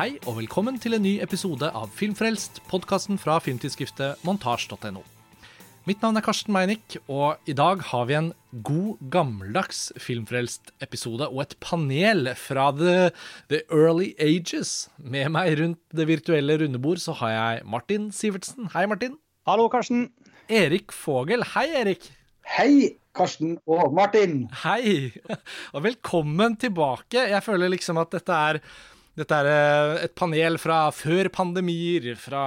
Hei og velkommen til en ny episode av Filmfrelst, podkasten fra filmtidsskriftet montasj.no. Mitt navn er Karsten Meinick, og i dag har vi en god, gammeldags Filmfrelst-episode og et panel fra the, the, early ages. Med meg rundt det virtuelle rundebord så har jeg Martin Sivertsen. Hei, Martin. Hallo, Karsten. Erik Fogel. Hei, Erik. Hei, Karsten og Martin. Hei, og velkommen tilbake. Jeg føler liksom at dette er dette er eh, et panel fra før pandemier, fra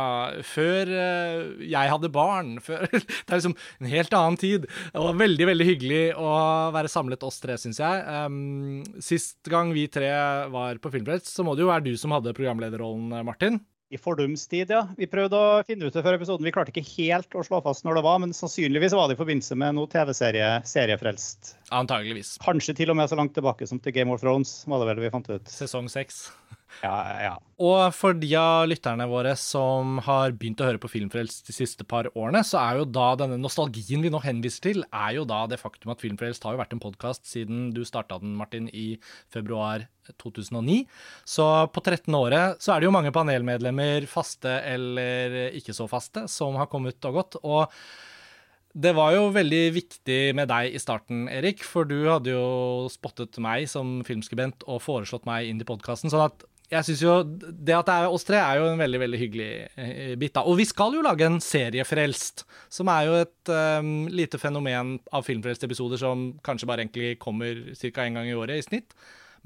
før eh, jeg hadde barn. Før, det er liksom en helt annen tid. Det var veldig veldig hyggelig å være samlet oss tre, syns jeg. Sist gang vi tre var på Filmfrelst, så må det jo være du som hadde programlederrollen, Martin. I fordums tid, ja. Vi prøvde å finne ut det før episoden. Vi klarte ikke helt å slå fast når det var, men sannsynligvis var det i forbindelse med noe TV-serie, seriefrelst. Antageligvis. Kanskje til og med så langt tilbake som til Game of Thrones, var det vel vi fant ut. Sesong seks. Ja, ja. Og for de av lytterne våre som har begynt å høre på Filmfrelst de siste par årene, så er jo da denne nostalgien vi nå henviser til, er jo da det faktum at Filmfrelst har jo vært en podkast siden du starta den, Martin, i februar 2009. Så på 13. året så er det jo mange panelmedlemmer, faste eller ikke så faste, som har kommet og gått. og det var jo veldig viktig med deg i starten, Erik, for du hadde jo spottet meg som filmskribent og foreslått meg inn i podkasten. Sånn at jeg synes jo Det at det er oss tre, er jo en veldig veldig hyggelig eh, bit. da. Og vi skal jo lage en seriefrelst, som er jo et um, lite fenomen av filmfrelst-episoder som kanskje bare egentlig kommer ca. én gang i året i snitt.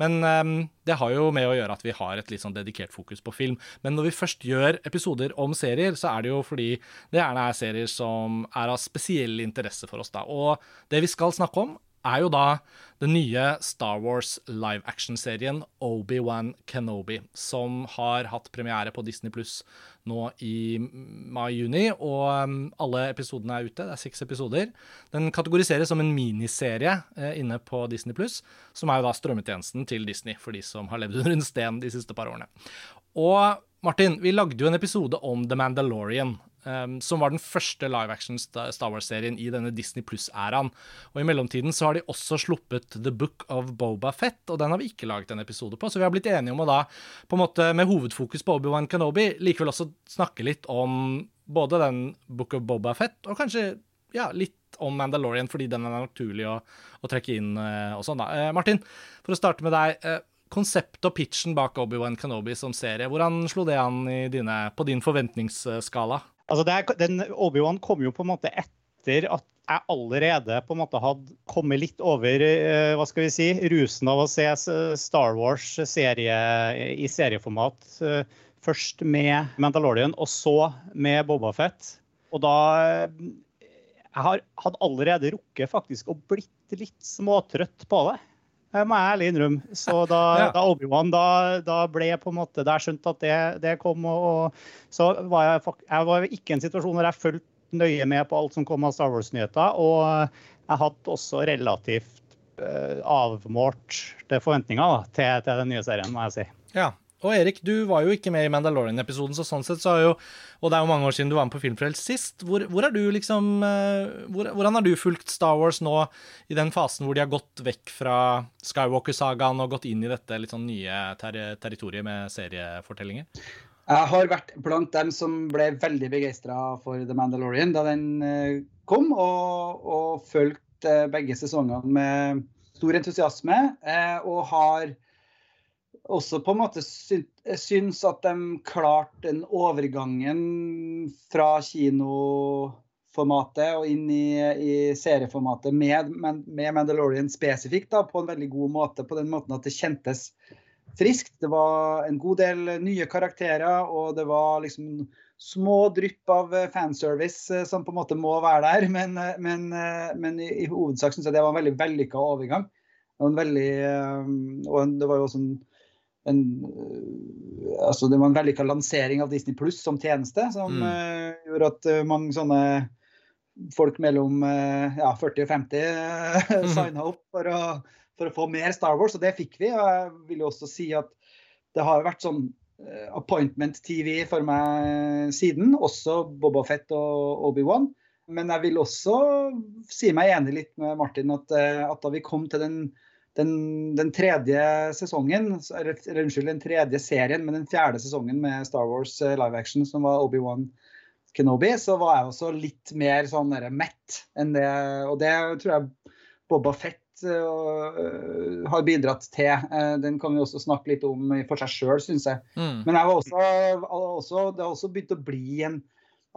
Men um, det har jo med å gjøre at vi har et litt sånn dedikert fokus på film. Men når vi først gjør episoder om serier, så er det jo fordi det gjerne er serier som er av spesiell interesse for oss, da. Og det vi skal snakke om, er jo da den nye Star Wars live action-serien Obi-Wan Kenobi, som har hatt premiere på Disney Pluss nå i mai-juni, og um, alle episodene er ute. Det er seks episoder. Den kategoriseres som en miniserie eh, inne på Disney Pluss, som er jo da strømmetjenesten til Disney for de som har levd under en sten de siste par årene. Og Martin, vi lagde jo en episode om The Mandalorian Um, som var den første live action Star Wars-serien i denne Disney Pluss-æraen. Og I mellomtiden så har de også sluppet The Book of Boba Fett, og den har vi ikke laget en episode på. Så vi har blitt enige om å da, på en måte med hovedfokus på Obi-Wan Kenobi, likevel også snakke litt om både den Book of Boba Fett, og kanskje ja, litt om Mandalorian, fordi den er naturlig å, å trekke inn uh, og sånn. da. Uh, Martin, for å starte med deg. Uh, konseptet og pitchen bak Obi-Wan Kenobi som serie, hvordan slo det an dine, på din forventningsskala? Altså er, den Obi-Wan kom jo på en måte etter at jeg allerede på en måte hadde kommet litt over eh, hva skal vi si, rusen av å se Star Wars-serie i serieformat. Eh, først med Mandalorian, og så med Boba Fett. Og da Jeg har, hadde allerede rukket faktisk å blitt litt småtrøtt på det. Det må jeg ærlig innrømme. Så da, ja. da Obi-Wan da, da, ble jeg på en måte jeg skjønte at det, det kom, og, og, så var jeg, jeg var ikke i en situasjon hvor jeg fulgte nøye med på alt som kom av Star Wars-nyheter. Og jeg hadde også relativt uh, avmålt forventninger da, til, til, den nye serien, må jeg si. Ja, og Erik, du var jo ikke med i Mandalorian-episoden, så sånn sett så har jo Og det er jo mange år siden du var med på Filmfrelst sist. Hvor, hvor, er du liksom eh, hvor, Hvordan har du fulgt Star Wars nå i den fasen hvor de har gått vekk fra Skywalker-sagaen og gått inn i dette litt sånn nye ter territoriet med seriefortellinger? Jeg har vært blant dem som ble veldig begeistra for The Mandalorian da den eh, kom, og, og fulgt eh, begge sesongene med stor entusiasme. Og har også på en måte syns at de klarte den overgangen fra kinoformatet og inn i, i serieformatet med, med, Mandalorian spesifikt da, på en veldig god måte. På den måten at det kjentes friskt. Det var en god del nye karakterer, og det var liksom små drypp av fanservice eh, som på en måte må være der. Men, eh, men, eh, men i, i, hovedsak syns jeg det var en veldig vellykka overgang. Og, en veldig, og det var jo også en en, eh, altså det var en vellykka lansering av Disney Pluss som tjeneste, som mm. uh, gjorde at uh, mange sånne folk mellom uh, ja, 40 og 50 uh, signa opp for å, for å, få mer Star Wars, og det fikk vi. Og jeg vil jo også si at det har vært sånn appointment TV for meg siden, også Boba Fett og Obi-Wan. Men jeg vil også si meg enig litt med Martin at, at da vi kom til den den, den, tredje sesongen, eller, unnskyld, den tredje serien, men den fjerde sesongen med Star Wars uh, live action, som var Obi-Wan Kenobi, så var jeg også litt mer sånn mett enn det. Og det tror jeg Boba Fett uh, har bidratt til. Uh, den kan vi også snakke litt om for seg sjøl, syns jeg. Mm. Men jeg var også, også, det har også begynt å bli en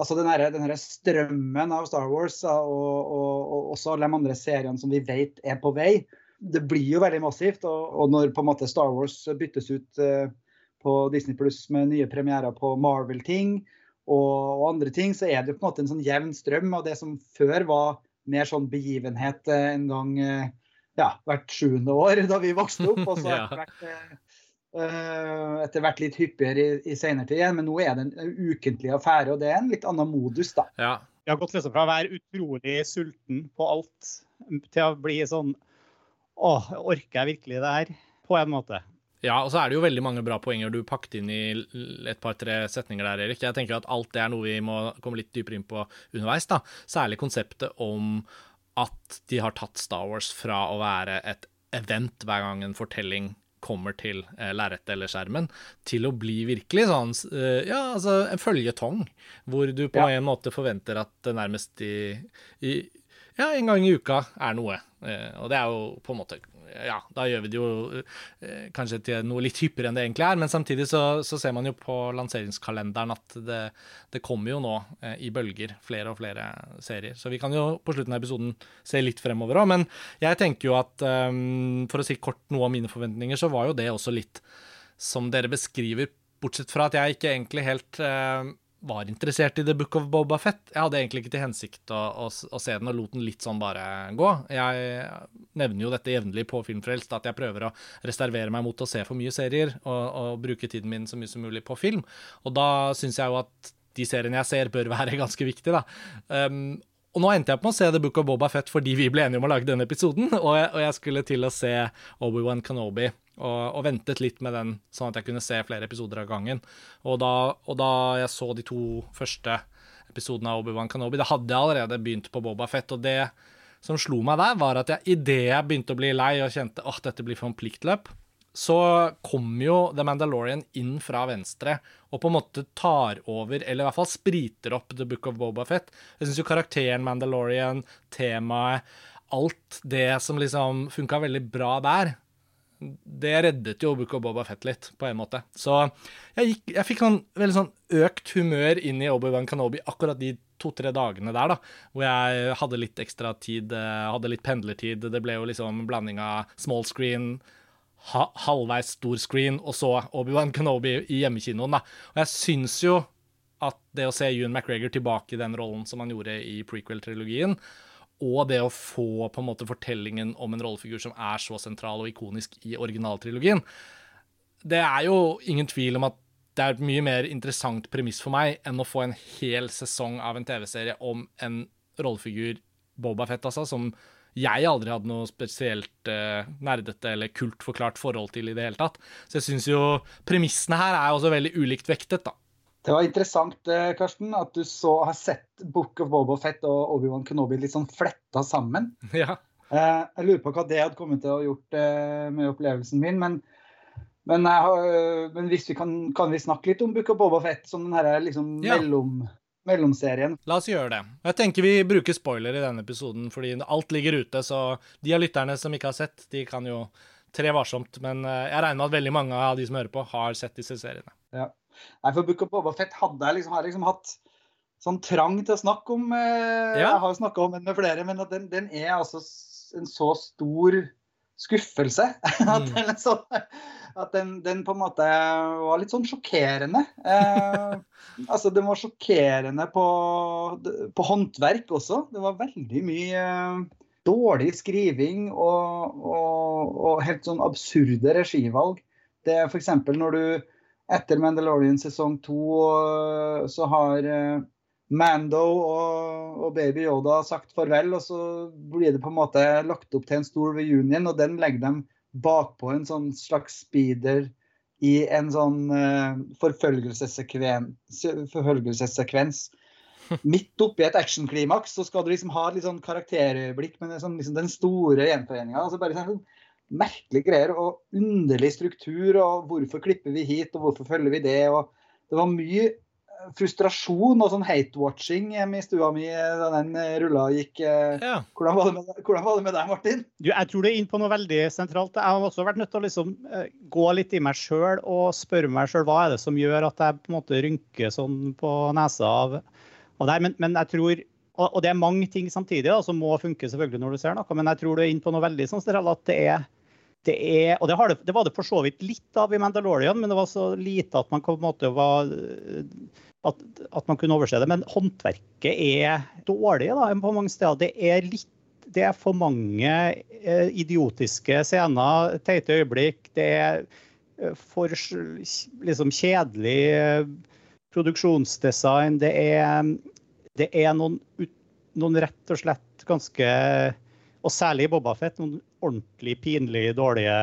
altså den, her, den her strømmen av Star Wars og, og, og, også alle de andre seriene som vi vet er på vei. Det blir jo veldig massivt. Og, og når på en måte Star Wars byttes ut eh, på Disney Pluss med nye premierer på Marvel-ting og, andre ting, så er det på en måte en sånn jevn strøm av det som før var mer sånn begivenhet eh, en gang eh, ja, hvert sjuende år da vi vokste opp. Og så etter hvert, uh, etter hvert litt hyppigere i, i senere tid igjen. Men nå er det en ukentlig affære, og det er en litt annen modus, da. Ja. Jeg har gått liksom fra å være utrolig sulten på alt til å bli sånn Å, orker jeg virkelig det her? På en måte. Ja, og så er det jo veldig mange bra poenger du pakket inn i et par-tre setninger der, Erik. Jeg tenker at alt det er noe vi må komme litt dypere inn på underveis, da. Særlig konseptet om at de har tatt Star Wars fra å være et event hver gang en fortelling kommer til eh, lerretet eller skjermen, til å bli virkelig sånn eh, Ja, altså en føljetong, hvor du på ja. en måte forventer at det nærmest i, i Ja, en gang i uka er noe. Eh, og det er jo på en måte ja, da gjør vi det jo eh, kanskje til noe litt hyppigere enn det egentlig er. Men samtidig så, så ser man jo på lanseringskalenderen at det, det kommer jo nå eh, i bølger flere og flere serier. Så vi kan jo på slutten av episoden se litt fremover òg. Men jeg tenker jo at um, for å si kort noe om mine forventninger, så var jo det også litt som dere beskriver, bortsett fra at jeg ikke egentlig helt uh, var interessert i The Book of Boba Fett. Jeg hadde egentlig ikke til hensikt å, å, å, se den, og lot den litt sånn bare gå. Jeg nevner jo dette jevnlig på Filmfrelst, at jeg prøver å reservere meg mot å se for mye serier, og, og bruke tiden min så mye som mulig på film. Og da syns jeg jo at de seriene jeg ser, bør være ganske viktige, da. Um, og nå endte jeg på å se The Book of Boba Fett fordi vi ble enige om å lage denne episoden, og jeg, og jeg skulle til å se Obi-Wan Kenobi og, og, ventet litt med den, sånn at jeg kunne se flere episoder av gangen. Og da, og da jeg så de to første episodene av Obi-Wan Kenobi, da hadde jeg allerede begynt på Boba Fett. Og det som slo meg der, var at jeg idet jeg begynte å bli lei og kjente at dette blir for en pliktløp, så kom jo The Mandalorian inn fra venstre og på en måte tar over, eller i hvert fall spriter opp The Book of Boba Fett. Jeg syns jo karakteren Mandalorian, temaet, alt det som liksom funka veldig bra der, det reddet jo Book of Boba Fett litt, på en måte. Så jeg, gikk, jeg fikk sånn veldig sånn økt humør inn i Obi-Wan Kanobi akkurat de to-tre dagene der, da, hvor jeg hadde litt ekstra tid, eh, hadde litt pendlertid. Det ble jo liksom blanding av small screen, ha, halvveis stor screen, og så Obi-Wan Kanobi i hjemmekinoen, da. Og jeg syns jo at det å se Ewan McGregor tilbake i den rollen som han gjorde i prequel-trilogien, og det å få på en måte fortellingen om en rollefigur som er så sentral og ikonisk i originaltrilogien, det er jo ingen tvil om at det er et mye mer interessant premiss for meg enn å få en hel sesong av en TV-serie om en rollefigur, Boba Fett, altså, som jeg aldri hadde noe spesielt eh, nerdete eller kult forklart forhold til i det hele tatt. Så jeg syns jo premissene her er også veldig ulikt vektet, da. Det var interessant eh, Karsten, at du så har sett Book of Bobo Fett og Obi-Wan Kenobi litt sånn fletta sammen. Ja. Eh, jeg lurer på hva det hadde kommet til å gjort eh, med opplevelsen min. Men, men, men hvis vi kan, kan, vi snakke litt om Book of Bobo Fett som den her liksom ja. mellom, mellomserien? La oss gjøre det. Jeg tenker vi bruker spoiler i denne episoden, fordi alt ligger ute. Så de av lytterne som ikke har sett, de kan jo tre varsomt. Men jeg regner med at veldig mange av de som hører på, har sett disse seriene. Ja. Nei, for Book of Boba Fett hadde jeg liksom, har liksom hatt sånn trang til å snakke om. Eh, ja. Jeg har snakka om den med flere, men den, den, er altså en så stor skuffelse at, mm. den, så, at den, den, på en måte var litt sånn sjokkerende. Eh, altså, den var sjokkerende på, på, håndverk også. Det var veldig mye eh, dårlig skriving og, og, og helt sånn absurde regivalg. Det er f.eks. når du etter Mandalorian sesong to så har eh, Mando og, og, Baby Yoda sagt farvel, og så blir det på en måte lagt opp til en stor reunion, og den legger de bakpå en sånn slags speeder i en sånn uh, forfølgelsessekvens, forfølgelsessekvens. Midt oppi et actionklimaks så skal du liksom ha litt sånn karakterøyeblikk, men sånn, liksom den store gjenforeninga. Altså bare sånn, merkelige greier og underlig struktur. og Hvorfor klipper vi hit, og hvorfor følger vi det? og Det var mye eh, frustrasjon og sånn hate-watching hjemme i stua mi da den eh, rulla gikk. Eh. Ja. Hvordan, var med, hvordan, var det med, deg, Martin? Du, jeg tror du er inne på noe veldig sentralt. Jeg har også vært nødt til å liksom, gå litt i meg sjøl og spørre meg sjøl hva er det som gjør at jeg på en måte rynker sånn på nesa av, av det her. Men, men jeg tror og, det er mange ting samtidig da, som må funke selvfølgelig når du ser noe, men jeg tror du er inne på noe veldig sånn at det er det er, og det, det, det, var det for så vidt litt av i Mandalorian, men det var så lite at man var at, at man kunne overse det. Men håndverket er dårlig da, på mange steder. Det er, litt, det er for mange eh, idiotiske scener, teite øyeblikk. Det er eh, for liksom, kjedelig eh, produksjonsdesign. Det er, det er noen, noen rett og slett ganske og særlig i Bobafett, noen ordentlig pinlig dårlige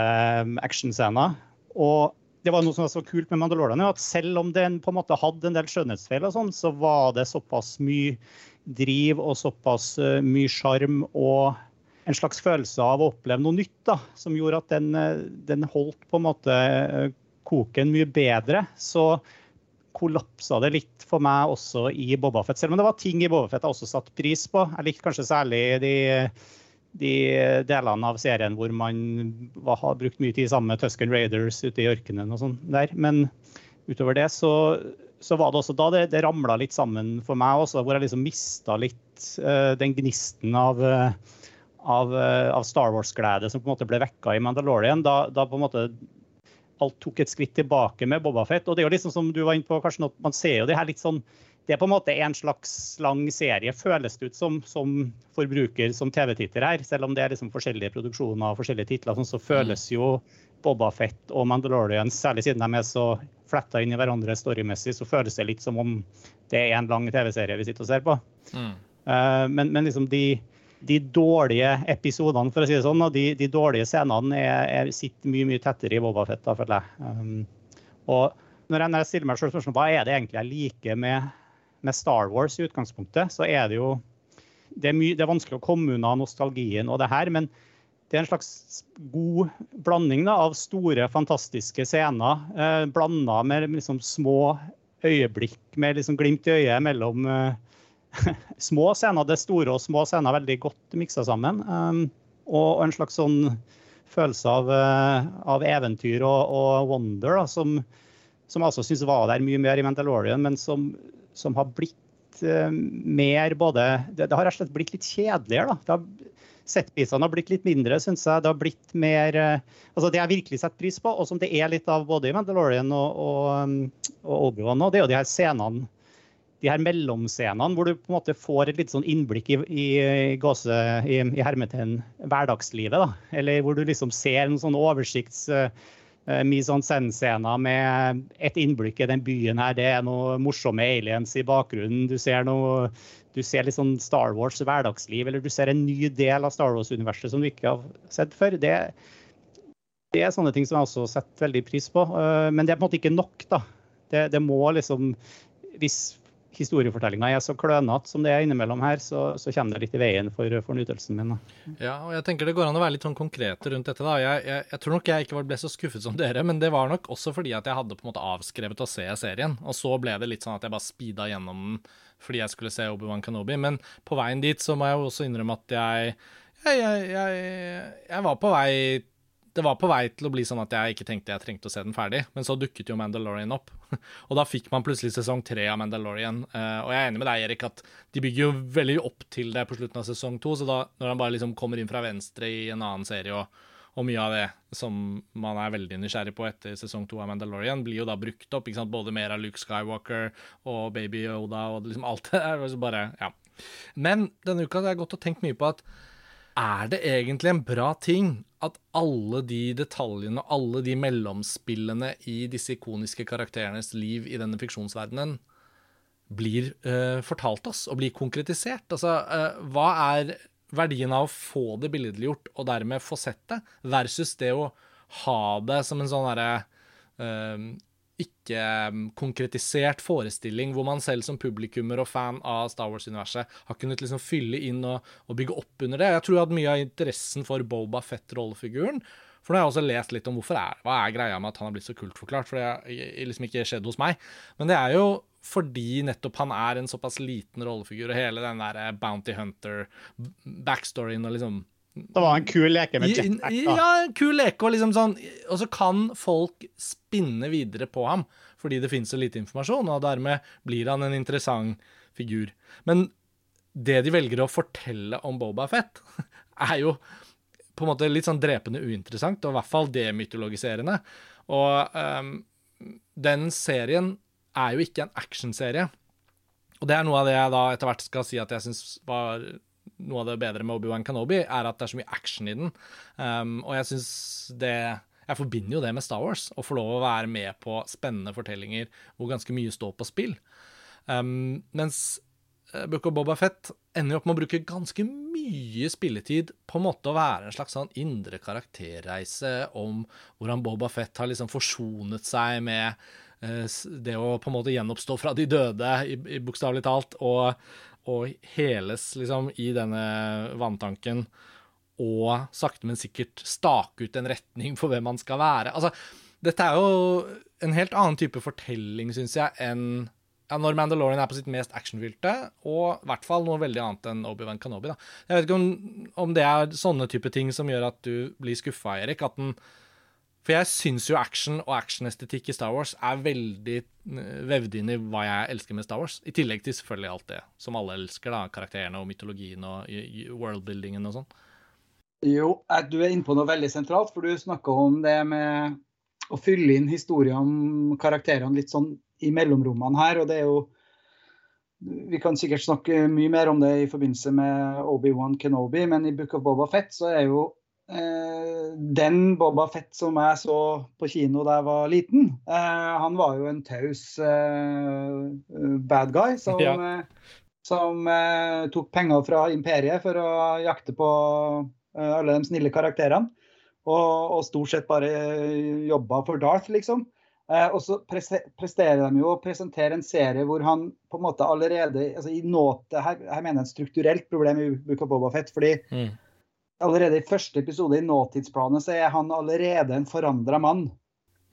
um, actionscener. Og det var noe som var så kult med Mandalorian, at selv om den på en måte hadde en del skjønnhetsfeil, og sånn, så var det såpass mye driv og såpass uh, mye sjarm og en slags følelse av å oppleve noe nytt, da, som gjorde at den, uh, den holdt på en måte uh, koken mye bedre. Så kollapsa det litt for meg også i Bobafett. Selv om det var ting i Bobafett jeg også satte pris på. Jeg likte kanskje særlig de de delene av serien hvor man har brukt mye tid sammen med Tusken Raiders ute i ørkenen og sånn der. Men utover det så, så, var det også da det, det ramla litt sammen for meg også, hvor jeg liksom mista litt uh, den gnisten av, uh, av, uh, av, Star Wars-glede som på en måte ble vekka i Mandalorian. Da, da, på en måte alt tok et skritt tilbake med Bobafett. Og det er jo liksom som du var inne på, Karsten, at man ser jo det her litt sånn det er på en måte en slags lang serie, føles det ut som, som forbruker, som TV-titter her. Selv om det er liksom forskjellige produksjoner og forskjellige titler, sånn, så føles mm. jo Boba Fett og Mandalorian, særlig siden de er så fletta inn i hverandre storymessig, så føles det litt som om det er en lang TV-serie vi sitter og ser på. Mm. Uh, men, men, liksom de, de, dårlige episodene, for å si det sånn, og de, de dårlige scenene er, er, sitter mye mye tettere i Boba Fett, da, føler jeg. Um, og når jeg stiller meg selv spørsmål hva er det egentlig jeg liker med med Star Wars i utgangspunktet, så er det jo det er, mye, det er vanskelig å komme unna nostalgien og det her, men det er en slags god blanding da, av store, fantastiske scener eh, blanda med liksom små øyeblikk med liksom glimt i øyet mellom eh, små scener. Det store og små scener veldig godt miksa sammen. Um, og, en slags sånn følelse av, uh, av eventyr og, og wonder da, som, som jeg også syns var der mye mer i Mandalorian, men som, som har blitt uh, mer både det, det, har rett og slett blitt litt kjedeligere. da. Settpisene har blitt litt mindre, syns jeg. Det har blitt mer uh, altså Det jeg virkelig setter pris på, og som det er litt av både i Mandalorian og, og, og Obi-Wan nå, det er jo de her scenene de her mellomscenene hvor du på en måte får et litt sånn innblikk i, i, gåse, i, i hermetegn hverdagslivet. da, Eller hvor du liksom ser en sånn oversikts... Uh, Eh, sånn en scène-scener med et innblikk i den byen her. Det er noen morsomme aliens i bakgrunnen. Du ser, noe, du ser litt sånn Star Wars hverdagsliv, eller du ser en ny del av Star Wars-universet som du ikke har sett før. Det, det, er sånne ting som jeg også setter veldig pris på. Eh, men det er på en måte ikke nok, da. Det, det må liksom Hvis historiefortellinga er så klønete som det er innimellom her, så, så, kommer det litt i veien for, for nytelsen min. Da. Ja, og jeg tenker det går an å være litt sånn konkrete rundt dette. da. Jeg, jeg, jeg, tror nok jeg ikke ble så skuffet som dere, men det var nok også fordi at jeg hadde på en måte avskrevet å se serien. Og så ble det litt sånn at jeg bare speeda gjennom den fordi jeg skulle se Obi-Wan Kenobi. Men på veien dit så må jeg jo også innrømme at jeg, jeg var på vei det var på vei til å bli sånn at jeg ikke tenkte jeg trengte å se den ferdig, men så dukket jo Mandalorian opp. og da fikk man plutselig sesong tre av Mandalorian. Uh, og jeg er enig med deg, Erik, at de bygger jo veldig opp til det på slutten av sesong to, så da når han bare liksom kommer inn fra venstre i en annen serie, og, og mye av det som man er veldig nysgjerrig på etter sesong to av Mandalorian, blir jo da brukt opp. ikke sant? Både mer av Luke Skywalker og Baby Yoda og liksom alt det der. Bare, ja. Men denne uka har jeg gått og tenkt mye på at er det egentlig en bra ting at alle de detaljene og alle de mellomspillene i disse ikoniske karakterenes liv i denne fiksjonsverdenen blir uh, fortalt oss og blir konkretisert? Altså, uh, hva er verdien av å få det billedliggjort og dermed få sett det, versus det å ha det som en sånn derre uh, ikke mm, konkretisert forestilling hvor man selv som publikummer og fan av Star Wars-universet har kunnet liksom fylle inn og, og, bygge opp under det. Jeg tror hadde mye av interessen for Boba Fett-rollefiguren For nå har jeg også lest litt om hvorfor er, hva er greia med at han har blitt så kultforklart, for det har liksom ikke skjedd hos meg. Men det er jo fordi nettopp han er en såpass liten rollefigur, og hele den der Bounty Hunter-backstoryen og liksom Det var en kul leke med jetpack, da. Ja, en kul leke, og liksom sånn Og så kan folk spinne videre på ham fordi det finnes så lite informasjon, og dermed blir han en interessant figur. Men det de velger å fortelle om Boba Fett, er jo på en måte litt sånn drepende uinteressant, og i hvert fall demytologiserende. Og um, den serien er jo ikke en actionserie. Og det er noe av det jeg da etter hvert skal si at jeg syns var noe av det bedre med Obi-Wan Kenobi, er at det er så mye action i den. Um, og jeg syns det Jeg forbinder jo det med Star Wars, å få lov å være med på spennende fortellinger hvor ganske mye står på spill. Um, mens Eh, Book of Boba Fett ender opp med å bruke ganske mye spilletid på en måte å være en slags sånn indre karakterreise om hvordan Boba Fett har liksom forsonet seg med eh, det å på en måte gjenoppstå fra de døde, i, i bokstavelig talt, og, og, heles liksom i denne vanntanken. Og sakte, men sikkert stake ut en retning for hvem man skal være. Altså, dette er jo en helt annen type fortelling, syns jeg, enn ja, når Mandalorian er på sitt mest actionfylte, og i hvert fall noe veldig annet enn Obi-Wan Kanobi. Da. Jeg vet ikke om, om, det er sånne type ting som gjør at du blir skuffa, Erik. At den, for jeg syns jo action og actionestetikk i Star Wars er veldig eh, vevd inn i hva jeg elsker med Star Wars. I tillegg til selvfølgelig alt det som alle elsker, da, karakterene og mytologien og worldbuildingen og sånn. Jo, du er inne på noe veldig sentralt, for du snakka om det med å fylle inn historier om karakterene litt sånn i mellomrommene her. og det er jo vi kan sikkert snakke mye mer om det i forbindelse med Obi-Wan Kenobi, men i Book of Boba Fett så er jo den Boba Fett som jeg så på kino da jeg var liten, eh, han var jo en taus eh, bad guy som, ja. Eh, som eh, tok penger fra imperiet for å jakte på eh, alle de snille karakterene. Og, og stort sett bare jobba for Darth, liksom. Eh, og så presterer de jo å presentere en serie hvor han på en måte allerede altså i nåte, her, her mener jeg et strukturelt problem i Book of Boba Fett. fordi mm. Allerede i første episode i nåtidsplanet så er han allerede en forandra mann.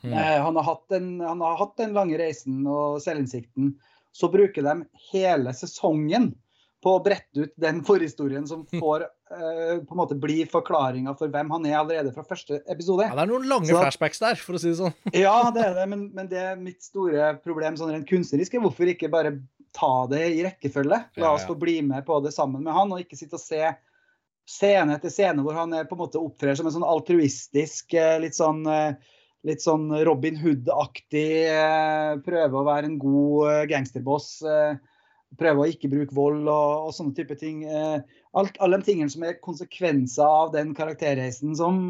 Mm. Eh, han, har en, han, har hatt den lange reisen og selvinnsikten. Så bruker de hele sesongen på å brette ut den forhistorien som får eh, på en måte bli forklaringa for hvem han er allerede fra første episode. Ja, Det er noen lange så, flashbacks der, for å si det sånn. ja, det er det, men, men, det er mitt store problem sånn rent kunstnerisk. Hvorfor ikke bare ta det i rekkefølge? La oss få bli med på det sammen med han, og ikke sitte og se scene etter scene hvor han er, på en måte opptrer som en sånn altruistisk, eh, litt sånn eh, litt sånn Robin Hood-aktig, prøve å være en god gangsterboss prøve å ikke bruke vold og, og sånne type ting. Eh, alt, alle de tingene som er konsekvenser av den karakterreisen som,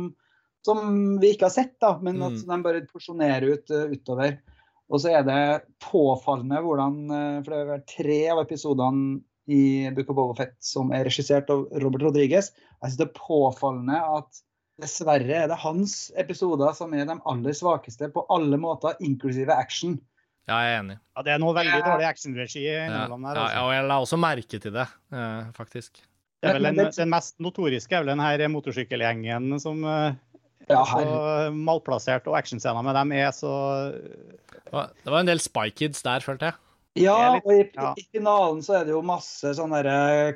som vi ikke har sett, da, men at mm. de bare porsjonerer ut utover. Og så er det påfallende hvordan For det er tre av episodene i Book of Boba Fett som er regissert av Robert Rodriguez. Jeg synes det er påfallende at dessverre er det hans episoder som er de aller svakeste på alle måter, inklusive action. Ja, jeg er enig. Ja, Det er noe veldig dårlig actionregi innimellom der. Ja, altså. ja, og jeg la også merke til det, uh, faktisk. Det er vel en, den, mest notoriske er vel den her motorsykkelgjengen som er ja, så malplassert, og actionscener med dem er så Det var en del Spy Kids der, følte jeg. Ja, og i, i, finalen så er det jo masse sånne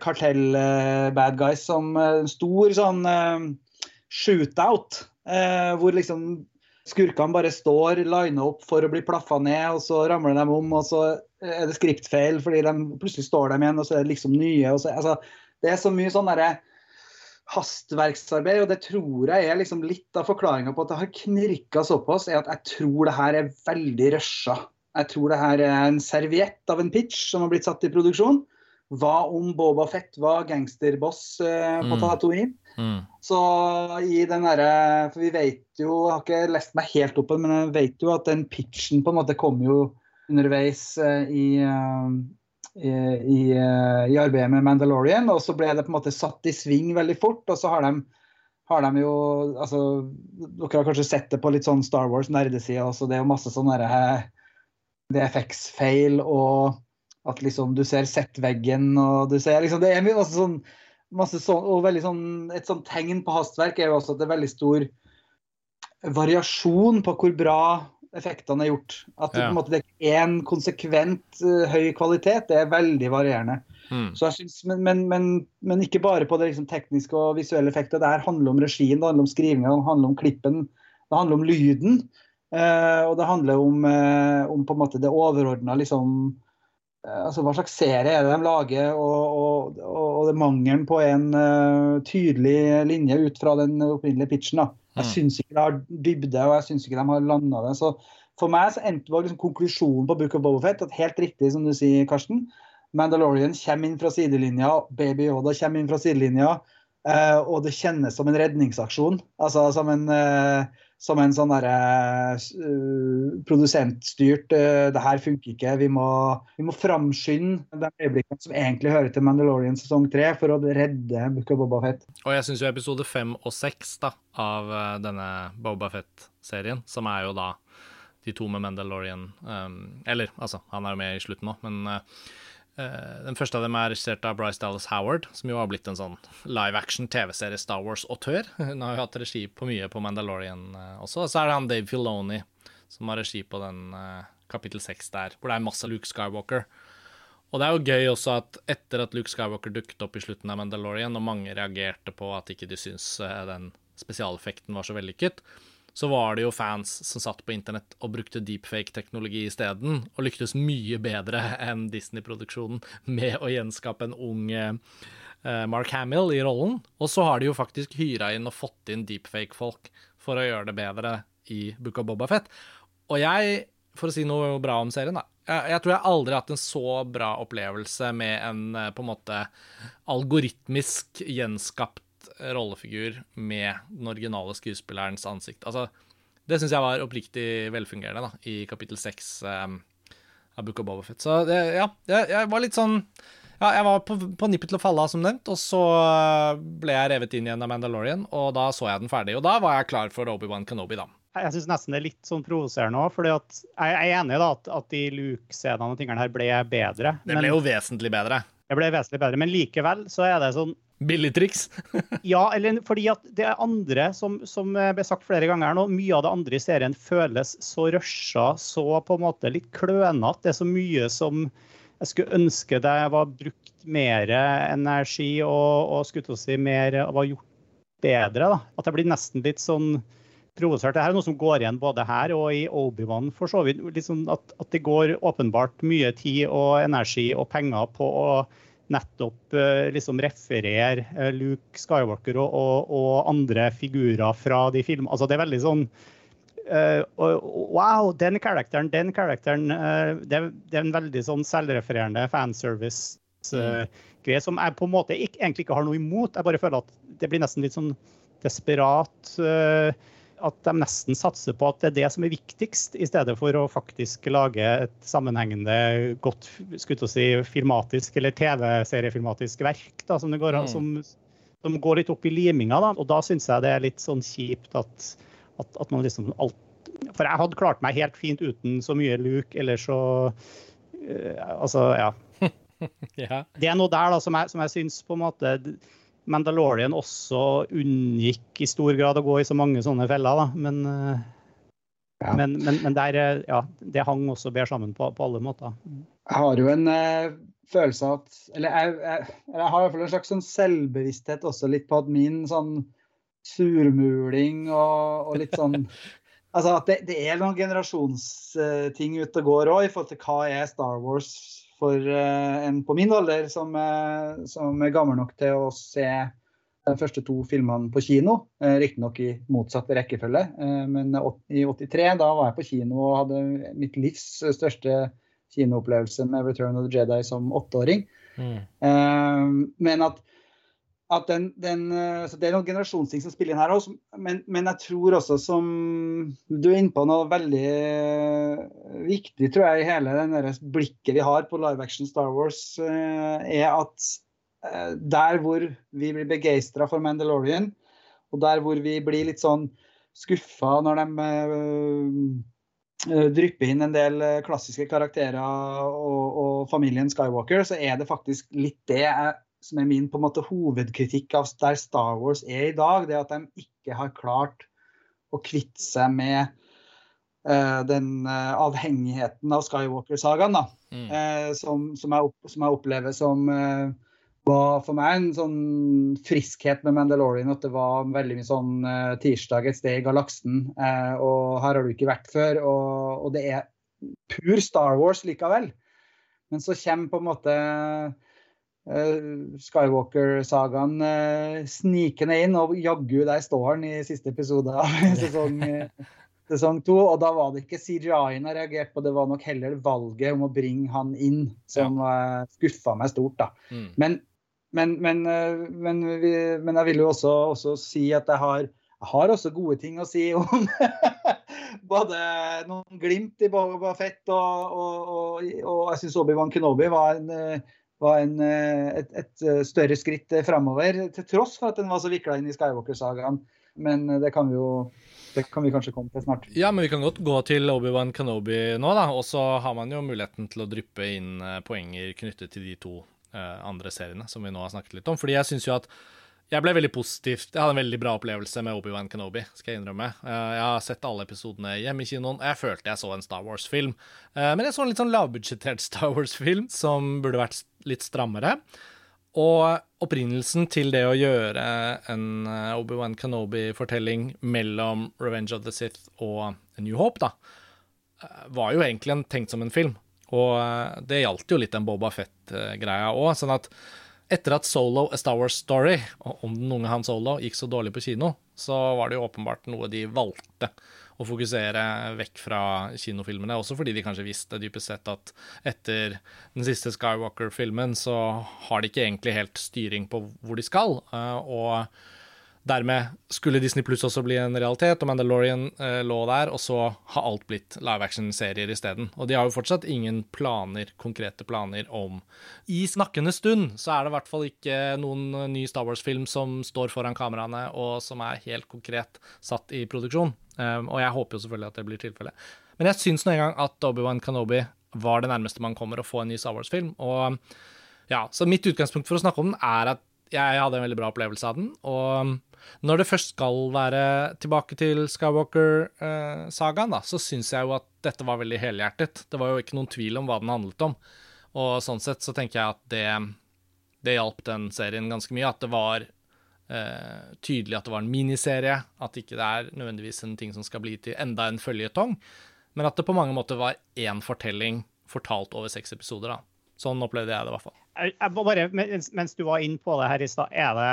kartell-bad guys som en stor sånn shootout. Hvor liksom skurkene bare står lina opp for å bli plaffa ned, og så ramler de om, og så er det skriptfeil fordi de plutselig står dem igjen, og så er det liksom nye. Så, altså, det er så mye sånn derre hastverksarbeid, og det tror jeg er liksom litt av forklaringa på at det har knirka såpass, er at jeg tror det her er veldig rusha. Jeg tror det her er en serviett av en pitch som har blitt satt i produksjon. Hva om Boba Fett var gangsterboss eh, på mm. Tatooine? Mm. Så i den derre For vi vet jo, jeg har ikke lest meg helt opp men jeg vet jo at den pitchen på en måte kom jo underveis eh, i, eh, i, i, uh, i, arbeidet med Mandalorian. Og så ble det på en måte satt i sving veldig fort. Og så har de, har de jo altså, Dere har kanskje sett det på litt sånn Star Wars-nerdesida også. Det er jo masse sånn DFX-feil og at liksom du ser settveggen og du ser liksom Det er mye sånn masse sånn, og veldig sånn, Et sånt tegn på hastverk er jo også at det er veldig stor variasjon på hvor bra effektene er gjort. At det, Ja. måte, det er ikke én konsekvent uh, høy kvalitet, det er veldig varierende. Mm. Så jeg synes, men, men, men, men ikke bare på det liksom, tekniske og visuelle effektet. Det her handler om regien, det handler om skrivinga, det handler om klippen, det handler om lyden. Eh, og det handler om, eh, om på en måte det overordna liksom eh, altså Hva slags serie er det de lager, og, og, og, det mangelen på en uh, tydelig linje ut fra den opprinnelige pitchen. da. Jeg Mm. syns ikke det har dybde, og jeg syns ikke de har landa det. Så for meg så endte var liksom konklusjonen på Book of Bobofet at helt riktig som du sier, Karsten. Mandalorian kommer inn fra sidelinja, Baby Yoda kommer inn fra sidelinja. eh, og det kjennes som en redningsaksjon. Altså som en, eh, som en sånn derre uh, produsentstyrt uh, Det her funker ikke. Vi må, vi må framskynde de øyeblikkene som egentlig hører til Mandalorian sesong tre, for å redde Book of Bobafett. Og jeg syns jo episode fem og seks av uh, denne Boba Fett-serien, som er jo da de to med Mandalorian um, Eller, altså, han er jo med i slutten nå, men den første av dem er regissert av Bryce Dallas Howard, som jo har blitt en sånn live action TV-serie Star Wars-autør. Hun har jo hatt regi på mye på Mandalorian eh, også. Og så er det han Dave Filoni som har regi på den eh, kapittel seks der, hvor det er masse Luke Skywalker. Og det er jo gøy også at etter at Luke Skywalker dukket opp i slutten av Mandalorian, og mange reagerte på at ikke de syntes eh, den spesialeffekten var så vellykket, så var det jo fans som satt på internett og brukte deepfake-teknologi isteden, og lyktes mye bedre enn Disney-produksjonen med å gjenskape en ung eh, Mark Hamill i rollen. Og så har de jo faktisk hyra inn og fått inn deepfake-folk for å gjøre det bedre i Book of Boba Fett. Og jeg, for å si noe bra om serien, da jeg tror jeg aldri har hatt en så bra opplevelse med en eh, på en måte algoritmisk gjenskapt rollefigur med den originale skuespillerens ansikt. Altså, det syns jeg var oppriktig velfungerende da, i kapittel seks um, av Book of Boba Fett. Så det, ja, jeg, jeg var litt sånn ja, jeg var på, på nippet til å falle av, som nevnt, og så eh, ble jeg revet inn igjen av Mandalorian, og da så jeg den ferdig. Og da var jeg klar for Obi-Wan Kenobi, da. Jeg syns nesten det er litt sånn provoserende òg. For jeg er enig da at, at de Luke-scenene og tingene her ble bedre. Det ble jo vesentlig bedre. det ble vesentlig bedre. Men likevel så er det sånn Billig triks. Ja, eller fordi at det er andre, som, som ble sagt flere ganger nå, mye av det andre i serien føles så rusha, så på en måte litt klønete. Det er så mye som jeg skulle ønske det var brukt mer energi og, og skulle til si mer var gjort bedre. da. At det blir nesten litt sånn provosert. Det her er noe som går igjen både her og i Obi-Wan, for så vidt. Liksom at, at det går åpenbart mye tid og energi og penger på å nettopp eh, liksom referere eh, Luke Skywalker og, og, og andre figurer fra de filmene. Altså, det er veldig sånn uh, Wow, den karakteren, den karakteren. Uh, det, det er en veldig sånn selvrefererende fanservice-greie som jeg på en måte ikke, egentlig ikke har noe imot. Jeg bare føler at det blir nesten litt sånn desperat. eh, at de nesten satser på at det er det som er viktigst, i stedet for å faktisk lage et sammenhengende, godt skulle å si, filmatisk eller TV-seriefilmatisk verk. Da, som, det går, Mm. som, som går litt opp i liminga. Da. Og da syns jeg det er litt sånn kjipt at, at, at man liksom alt For jeg hadde klart meg helt fint uten så mye Luke, eller så uh, Altså, ja. ja. Det er noe der da, som jeg, som jeg syns på en måte Mandalorian også unngikk i stor grad å gå i så mange sånne feller, da. Men, eh, Ja. men, men, men der, eh, ja, det hang også bedre sammen på, på alle måter. Jeg har jo en eh, følelse av at Eller jeg, jeg, jeg har i hvert fall en slags sånn selvbevissthet også litt på at min sånn surmuling og, og litt sånn Altså at det, det er noen generasjonsting ute og går òg, i forhold til hva er Star Wars for eh, en på min alder som, eh, som er gammel nok til å se de første to filmene på kino. Eh, Riktignok i motsatt rekkefølge, men i 83 da var jeg på kino og hadde mitt livs største kinoopplevelse med 'Return of the Jedi' som åtteåring. Mm. Men at, at den, den, eh, Det er noen generasjonsting som spiller inn her også, men, men jeg tror også, som du er inne på noe veldig eh, viktig, tror jeg, i hele den blikket vi har på live action Star Wars, eh, er at der hvor vi blir begeistra for Mandalorian, og der hvor vi blir litt sånn skuffa når de drypper inn en del klassiske karakterer og, og familien Skywalker, så er det faktisk litt det jeg, som er min på en måte hovedkritikk av der Star Wars er i dag. Det er at de ikke har klart å kvitte seg med uh, den uh, avhengigheten av Skywalker-sagaen, da. Mm. Uh, som, som, jeg, som, jeg, opplever som var for meg en sånn friskhet med Mandalorian. At det var veldig mye sånn tirsdag et sted i galaksen, og her har du ikke vært før. Og, og det er pur Star Wars likevel. Men så kommer på en måte Skywalker-sagaen uh, snikende inn, og jaggu der står han i siste episode av sesong, sesong to. Og da var det ikke CGI-en jeg reagerte på, det var nok heller valget om å bringe han inn som ja. skuffa meg stort. da. Mm. Men, men, men, men, vi, men, jeg vil jo også, også si at jeg har jeg har også gode ting å si om både noen glimt i Boba Fett, og, og, og, og jeg syns Obi-Wan Kenobi var, en, var en, et, et, større skritt framover. Til tross for at den var så vikla inn i Skywalker-sagaen. Men det kan vi jo det kan vi kanskje komme til snart. Ja, men vi kan godt gå til Obi-Wan Kenobi nå, da. Og så har man jo muligheten til å dryppe inn eh, poenger knyttet til de to uh, andre seriene som vi nå har snakket litt om. Fordi jeg syns jo at jeg ble veldig positivt. Jeg hadde en veldig bra opplevelse med Obi-Wan Kenobi. skal Jeg innrømme. Eh, jeg har sett alle episodene hjemme i kinoen. og Jeg følte jeg så en Star Wars-film. Eh, men jeg så en litt sånn lavbudsjettert Star Wars-film som burde vært litt strammere. Og opprinnelsen til det å gjøre en eh, Obi-Wan Kenobi-fortelling mellom Revenge of the Sith og A New Hope, da, var jo egentlig tenkt som en film. Og det gjaldt jo litt den Boba Fett-greia òg. Sånn at etter at Solo A Star Wars Story, om den unge Han Solo, gikk så dårlig på kino, så var det jo åpenbart noe de valgte å fokusere vekk fra kinofilmene. Også fordi de kanskje visste dypest sett at etter den siste Skywalker-filmen så har de ikke egentlig helt styring på hvor de skal. Eh, og Dermed skulle Disney Pluss også bli en realitet, og Mandalorian eh, lå der, og så har alt blitt live action-serier isteden. Og de har jo fortsatt ingen planer, konkrete planer om I snakkende stund så er det i hvert fall ikke noen ny Star Wars-film som står foran kameraene, og som er helt konkret satt i produksjon. Um, og jeg håper jo selvfølgelig at det blir tilfellet. Men jeg syns nå engang at Obi-Wan Kanobi var det nærmeste man kommer å få en ny Star Wars-film. Og ja, så mitt utgangspunkt for å snakke om den er at jeg hadde en veldig bra opplevelse av den. Og når det først skal være tilbake til Skywalker-sagaen, da, så syns jeg jo at dette var veldig helhjertet. Det var jo ikke noen tvil om hva den handlet om. Og sånn sett så tenker jeg at det, det hjalp den serien ganske mye. At det var eh, tydelig at det var en miniserie. At ikke det er nødvendigvis en ting som skal bli til enda en føljetong. Men at det på mange måter var én fortelling fortalt over seks episoder. da. Sånn opplevde jeg det i hvert fall. Jeg, bare, mens, du var inne på det her i stad, er det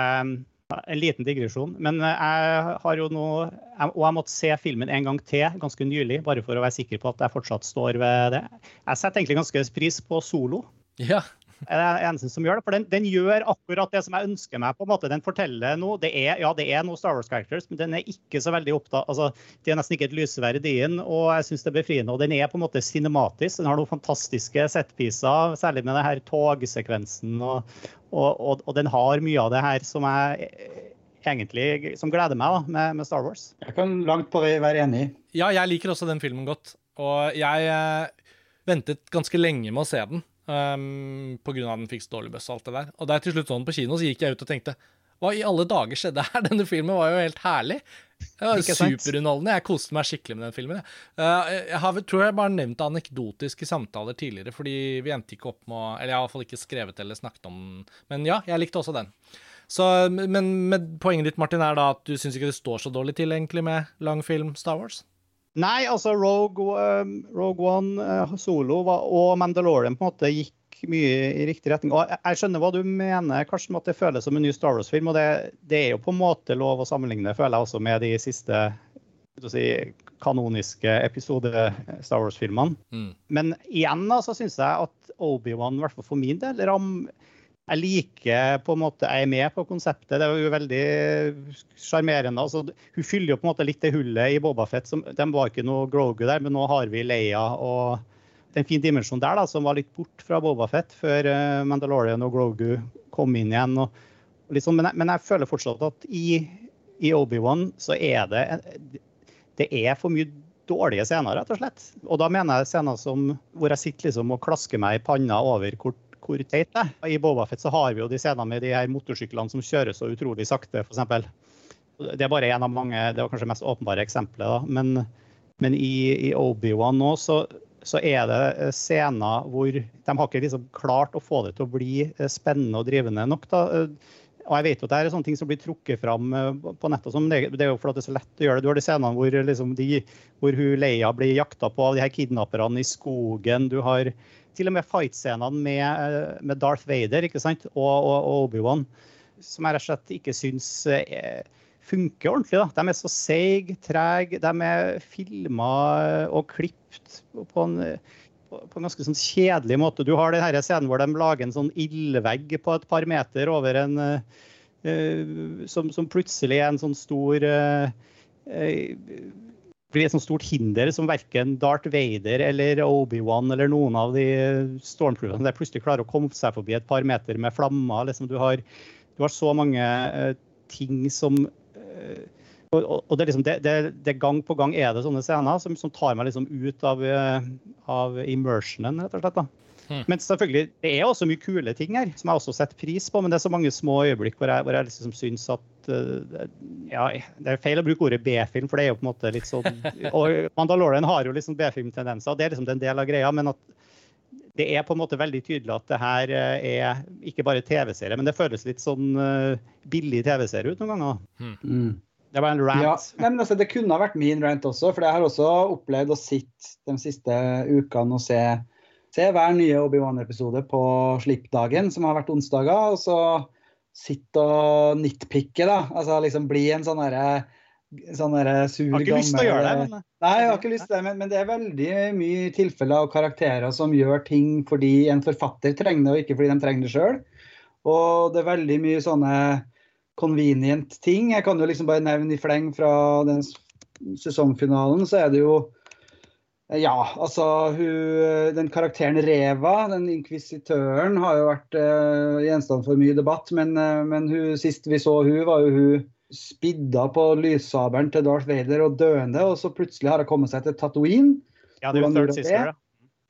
en liten digresjon. Men eh, jeg har jo nå Og jeg måtte se filmen en gang til ganske nylig, bare for å være sikker på at jeg fortsatt står ved det. Jeg setter egentlig ganske pris på solo. Ja er det eneste som gjør det. For den, den, gjør akkurat det som jeg ønsker meg. på en måte. Den forteller noe. Det er, ja, det er noe Star Wars characters, men den er ikke så veldig opptatt altså, De er nesten ikke et lysverd i den, og jeg syns det er befriende. Og den er på en måte cinematisk. Den har noen fantastiske setpiser, særlig med denne togsekvensen. Og, og, og, og, den har mye av det her som jeg egentlig som gleder meg da, med, med Star Wars. Jeg kan langt på vei være enig. Ja, jeg liker også den filmen godt. Og jeg eh, ventet ganske lenge med å se den. Um, på grunn av den fikk så dårlig bøss og alt det der. Og det er til slutt sånn på kino så gikk jeg ut og tenkte Hva i alle dager skjedde her? Denne filmen var jo helt herlig. Det var Superunderholdende. Jeg koste meg skikkelig med den filmen. Jeg har, tror jeg bare nevnt anekdotiske samtaler tidligere, fordi vi endte ikke opp med å Eller jeg har iallfall ikke skrevet eller snakket om den. Men ja, jeg likte også den. Så, men med poenget ditt, Martin, er da at du syns ikke det står så dårlig til egentlig med lang film Star Wars? Nei, altså Rogue, um, Rogue One, uh, Solo og Mandalorian på en måte gikk mye i riktig retning. Og jeg skjønner hva du mener, Karsten, at det føles som en ny Star Wars-film. Og det, det, er jo på en måte lov å sammenligne, føler jeg også, med de siste si, kanoniske episode-Star Wars-filmene. Mm. Men igjen da, så syns jeg at Obi-Wan, i hvert fall for min del, ram, jeg liker på en måte, jeg er med på konseptet. Det er jo veldig sjarmerende. Altså, hun fyller jo på en måte litt det hullet i Bobafett. De var ikke noe Grogu der, men nå har vi Leia og det er en fin dimensjon der da, som var litt bort fra Bobafett før uh, Mandalorian og Grogu kom inn igjen. Og, og liksom, men, jeg, men, jeg, føler fortsatt at i, i Obi-Wan så er det det er for mye dårlige scener, rett og slett. Og da mener jeg scener som, hvor jeg sitter liksom og klasker meg i panna over hvor hvor teit det er. I Bobafett så har vi jo de scenene med de her motorsyklene som kjører så utrolig sakte, f.eks. Det er bare en av mange, det var kanskje mest åpenbare eksempelet. da, Men, men i, i Obi-Wan nå så, så, er det eh, scener hvor de har ikke liksom klart å få det til å bli eh, spennende og drivende nok. da. Og jeg vet jo at det er sånne ting som blir trukket fram på nettet. men det, det er jo fordi det er så lett å gjøre det. Du har de scenene hvor, liksom de, hvor hun Leia blir jakta på av de her kidnapperne i skogen. Du har til og med fightscenene med, med Darth Vader ikke sant? og, og, og Obi-Wan som jeg rett og slett ikke syns eh, funker ordentlig. Da. De er så seige, trege. De er filma og klippet på en, på en ganske sånn kjedelig måte. Du har denne scenen hvor de lager en sånn ildvegg på et par meter over en uh, som, som, plutselig er en sånn stor blir et sånt stort hinder som verken Darth Vader eller Obi-Wan eller noen av de stormtrooperne plutselig klarer å komme seg forbi et par meter med flammer. Liksom du har du har så mange uh, ting som uh, og, og det, er liksom, det, det, det, gang på gang er det sånne scener som, som tar meg liksom ut av, uh, av immersionen, rett og slett. da. Hmm. Men selvfølgelig, det er også mye kule ting her, som jeg også setter pris på. Men det er så mange små øyeblikk hvor jeg, hvor jeg liksom syns at uh, ja, Det er feil å bruke ordet B-film, for det er jo på en måte litt sånn Og Mandalorian har jo liksom B-filmtendenser, det er liksom en del av greia. men at det er på en måte veldig tydelig at det her eh, er ikke bare TV-serie, men det føles litt sånn uh, billig TV-serie ut noen ganger. Hmm. Mm. Det var en rant. Ja, men altså, det kunne ha vært min rant også, for jeg har også opplevd å sitte de siste ukene og se, se hver nye Obi-Wan-episode på slippdagen, som har vært onsdager, og så sitte og nitpikke, da. Altså liksom bli en sånn derre sånn sur Har ikke lyst til å gjøre det. Men... Nei, jeg har ikke lyst til det, men, men, det er veldig mye tilfeller og karakterer som gjør ting fordi en forfatter trenger det, og ikke fordi de trenger det sjøl. Og det er veldig mye sånne convenient ting. Jeg kan jo liksom bare nevne i fleng fra den sesongfinalen, så er det jo ja, altså hun, Den karakteren Reva, den inkvisitøren, har jo vært uh, gjenstand for mye debatt. Men, uh, men hun, sist vi så hun var jo hun spidda på lyssabelen til Darth Vader og døende, og så plutselig har hun kommet seg til Tatooine. Ja, det er jo Third Sister. da.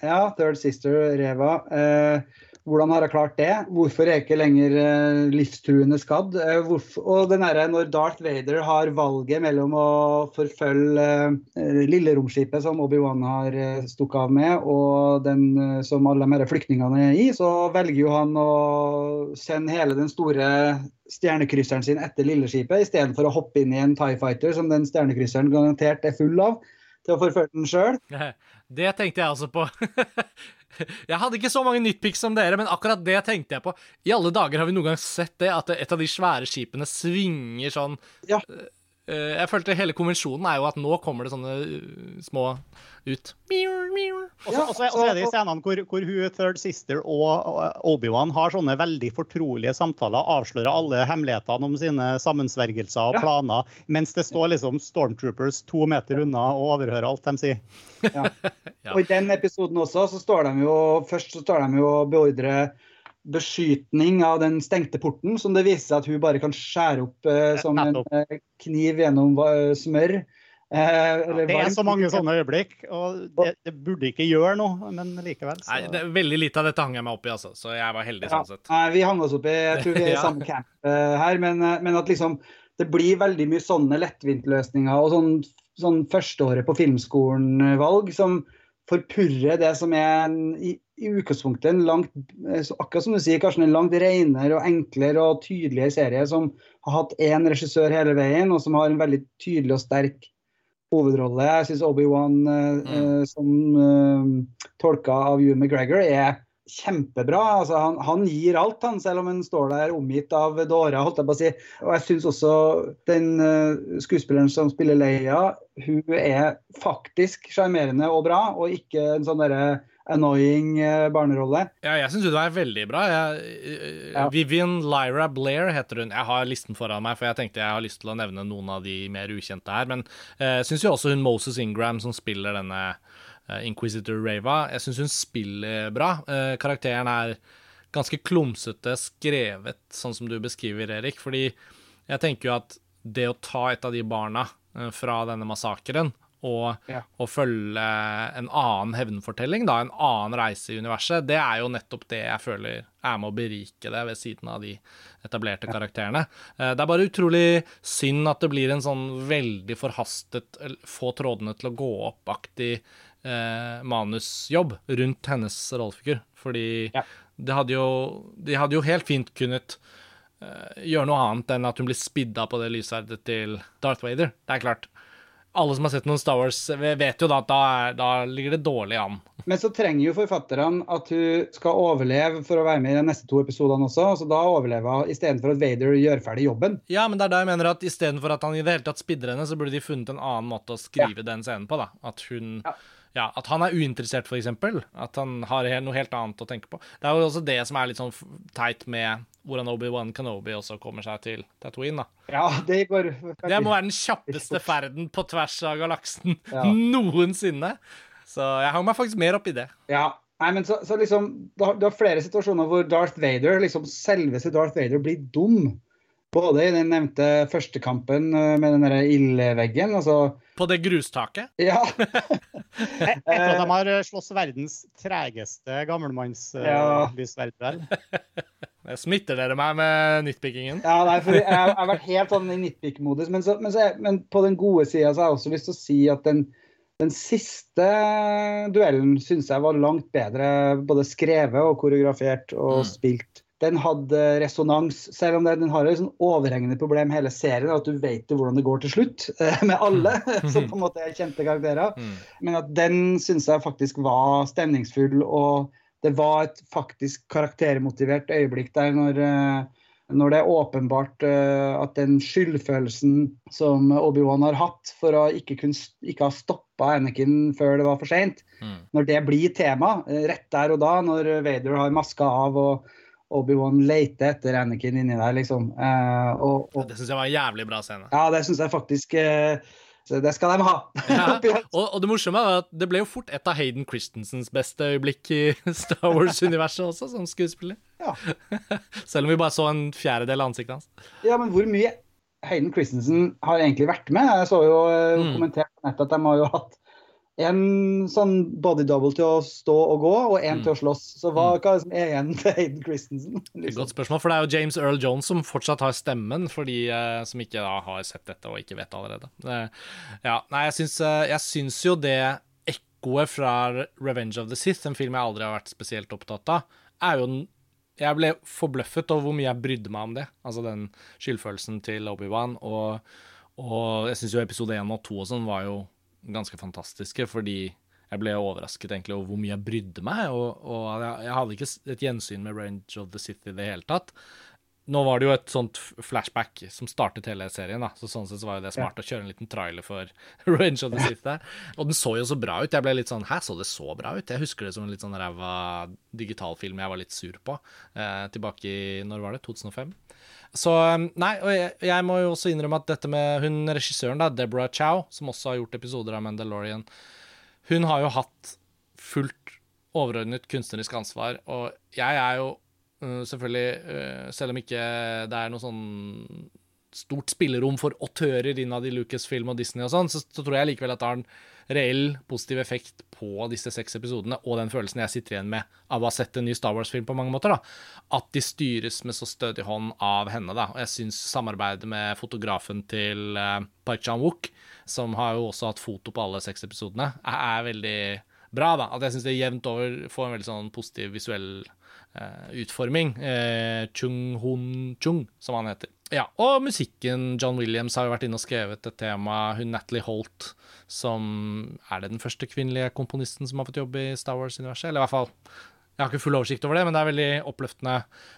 Ja, Third Sister, Reva. Eh, hvordan har hun klart det? Hvorfor er hun ikke lenger eh, livstruende skadd? Eh, hvorfor, og den der, når Darth Vader har valget mellom å forfølge eh, lilleromskipet som Obi-Wan har eh, stukket av med, og den som alle de flyktningene er i, så velger jo han å sende hele den store stjernekrysseren sin etter lilleskipet, istedenfor å hoppe inn i en Tie Fighter som den stjernekrysseren garantert er full av, til å forfølge den sjøl. Det tenkte jeg altså på. Jeg hadde ikke så mange nitpics som dere, men akkurat det tenkte jeg på. I alle dager har vi noen gang sett det, at et av de svære skipene svinger sånn ja. Eh, jeg følte hele konvensjonen er jo at nå kommer det sånne eh, små ut. Og så er det i scenene hvor, hvor hun Third Sister og Obi-Wan har sånne veldig fortrolige samtaler, avslører alle hemmelighetene om sine sammensvergelser og planer, mens det står liksom Stormtroopers to meter unna og overhører alt de sier. Ja. Og i den episoden også, så står de jo først så står de jo og beordrer beskytning av den stengte porten, som det viser seg at hun bare kan skjære opp eh, som en eh, kniv gjennom eh, smør. Eh, ja, det er så mange sånne øyeblikk, og det, det, burde ikke gjøre noe, men likevel. Så... Nei, det, veldig lite av dette hang jeg meg opp i, altså, så jeg var heldig sånn sett. Nei, vi hang oss opp i jeg tror vi er i samme camp uh, her, men, uh, men, at liksom det blir veldig mye sånne lettvintløsninger og sånn, sånn førsteåret på filmskolen-valg som forpurrer det som er en, i, utgangspunktet en langt eh, akkurat som du sier, kanskje en langt renere og enklere og tydeligere serie som har hatt én regissør hele veien, og som har en veldig tydelig og sterk hovedrolle. Jeg syns Obi-Wan, eh, mm. eh, som eh, tolka av Hugh McGregor, er kjempebra. Altså, han, han, gir alt, han, selv om han står der omgitt av dårer. holdt jeg på å si. Og jeg syns også den uh, skuespilleren som spiller Leia, hun er faktisk sjarmerende og bra, og ikke en sånn derre annoying uh, barnerolle. Ja, jeg syns hun er veldig bra. Jeg, uh, ja. Vivian Lyra Blair heter hun. Jeg har listen foran meg, for jeg tenkte jeg har lyst til å nevne noen av de mer ukjente her. Men jeg uh, syns jo også hun Moses Ingram, som spiller denne Eh, Inquisitor Rava. Jeg syns hun spiller bra. Eh, karakteren er ganske klumsete skrevet, sånn som du beskriver, Erik. Fordi jeg tenker jo at det å ta et av de barna eh, fra denne massakren og, Ja. og følge en annen hevnfortelling, da, en annen reise i universet, det er jo nettopp det jeg føler er med å berike det, ved siden av de etablerte karakterene. Eh, Det er bare utrolig synd at det blir en sånn veldig forhastet, få trådene til å gå opp-aktig eh, manusjobb rundt hennes rollefigur. Fordi Ja. de, hadde jo, de hadde jo helt fint kunnet eh, gjøre noe annet enn at hun blir spidda på det lyssverdet til Darth Vader. Det er klart. Alle som har sett noen Star Wars, vet jo da at da, er, da ligger det dårlig an. Men så trenger jo forfatterne at hun skal overleve for å være med i de neste to episodene også. Så da overlever hun istedenfor at Vader gjør ferdig jobben. Ja, men det er da jeg mener at istedenfor at han i det hele tatt spidder henne, så burde de funnet en annen måte å skrive den scenen på, da. At hun Ja. Ja, at han er uinteressert, eksempel. At han har noe helt annet å tenke på. Det er jo også det som er litt sånn teit med hvordan Obi-Wan Kenobi også kommer seg til Tatooine, da. Ja, det går Det må være den kjappeste ferden på tvers av galaksen Ja. noensinne. Så jeg hang meg faktisk mer opp i det. Ja. Nei, men så, så liksom, du har flere situasjoner hvor Darth Vader, liksom selveste Darth Vader, blir dum. Både i den nevnte første kampen eh, med den der ildveggen. Altså På det grustaket. Ja. Etter at de har eh, slåss verdens tregeste Ja. gammelmannslysverd. vel. Smitter dere meg med nitpickingen? ja nei, for jeg, jeg har vært helt sånn i nitpick-modus. Men, så, men, så, men på den gode sida har jeg også lyst til å si at den, den siste duellen syns jeg var langt bedre både skrevet og koreografert og Mm. spilt. Den hadde resonans, selv om det, den har et sånn overhengende problem hele serien. At du vet jo hvordan det går til slutt eh, med alle som på en måte er kjente karakterer. Mm. Men at den syns jeg faktisk var stemningsfull, og det var et faktisk karaktermotivert øyeblikk der når, eh, når det er åpenbart eh, at den skyldfølelsen som Obi-Wan har hatt for å ikke, kunne, ikke ha stoppa Anakin før det var for seint, Mm. når det blir tema rett der og da, når Vader har maska av og Obi-Wan leter etter Anakin inni der, liksom. Eh, og, og, Det syns jeg var en jævlig bra scene. ja, det syns jeg faktisk eh, Det skal de ha. Ja, og, og det morsomme er at det ble jo fort et av Hayden Christensens beste øyeblikk i Star Wars-universet også, som skuespiller. Ja. Selv om vi bare så en fjerdedel av ansiktet hans. Ja, men hvor mye Hayden Christensen har egentlig vært med? Jeg så jo eh, Mm. kommentert på nettet at de har jo hatt en sånn body double til å stå og gå, og en Mm. til å slåss. Så hva, hva er det igjen til Aiden Christensen? Liksom? Godt spørsmål, for det er jo James Earl Jones som fortsatt har stemmen, for de eh, som ikke da har sett dette og ikke vet allerede. Det, ja, nei, jeg syns, eh, jeg syns jo det ekkoet fra Revenge of the Sith, en film jeg aldri har vært spesielt opptatt av, er jo den Jeg ble forbløffet over hvor mye jeg brydde meg om det. Altså den skyldfølelsen til Obi-Wan. Og, og jeg syns jo episode én og to og sånn var jo ganske fantastiske, fordi jeg ble overrasket egentlig over hvor mye jeg brydde meg, og, og jeg, jeg hadde ikke et gjensyn med Range of the City i det hele tatt. Nå var det jo et sånt flashback som startet hele serien, da, så sånn sett så var jo det smart å kjøre en liten trailer for Range of the City der. Og den så jo så bra ut. Jeg ble litt sånn Hæ, så det så bra ut? Jeg husker det som en litt sånn ræva digitalfilm jeg var litt sur på. Eh, tilbake i Når var det? 2005? Så um, Nei, og jeg, jeg må jo også innrømme at dette med hun regissøren, da, Deborah Chow, som også har gjort episoder av Mandalorian, hun har jo hatt fullt overordnet kunstnerisk ansvar, og jeg er jo øh, selvfølgelig, øh, selv om ikke det er noe sånn stort spillerom for autører innad i Lucasfilm og Disney og sånn, så, så tror jeg likevel at det har en reell positiv effekt på disse seks episodene, og den følelsen jeg sitter igjen med av å ha sett en ny Star Wars-film på mange måter, da. At de styres med så stødig hånd av henne, da. Og jeg syns samarbeidet med fotografen til uh, Park Chan-wook, som har jo også hatt foto på alle seks episodene, er veldig bra, da. At jeg syns det jevnt over får en veldig sånn positiv visuell uh, utforming. Uh, Chung Hun Chung, som han heter. Ja, og musikken. John Williams har jo vært inne og skrevet et tema. Hun Natalie Holt, som er det den første kvinnelige komponisten som har fått jobb i Star Wars-universet? Eller i hvert fall Jeg har ikke full oversikt over det, men det er veldig oppløftende.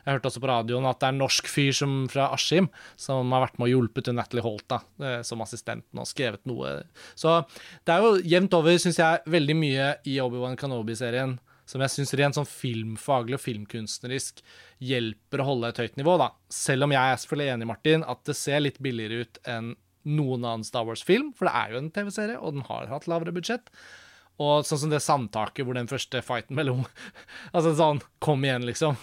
Jeg hørte også på radioen at det er en norsk fyr som, fra Askim som har vært med og hjulpet hun Natalie Holt da, eh, som assistenten og skrevet noe. Så det er jo jevnt over, syns jeg, veldig mye i Obi-Wan Kanobi-serien som jeg syns rent sånn filmfaglig og filmkunstnerisk hjelper å holde et høyt nivå, da. Selv om jeg er selvfølgelig enig, Martin, at det ser litt billigere ut enn noen annen Star Wars-film, for det er jo en TV-serie, og den har hatt lavere budsjett. Og sånn som det sandtaket hvor den første fighten mellom Altså sånn, kom igjen, liksom.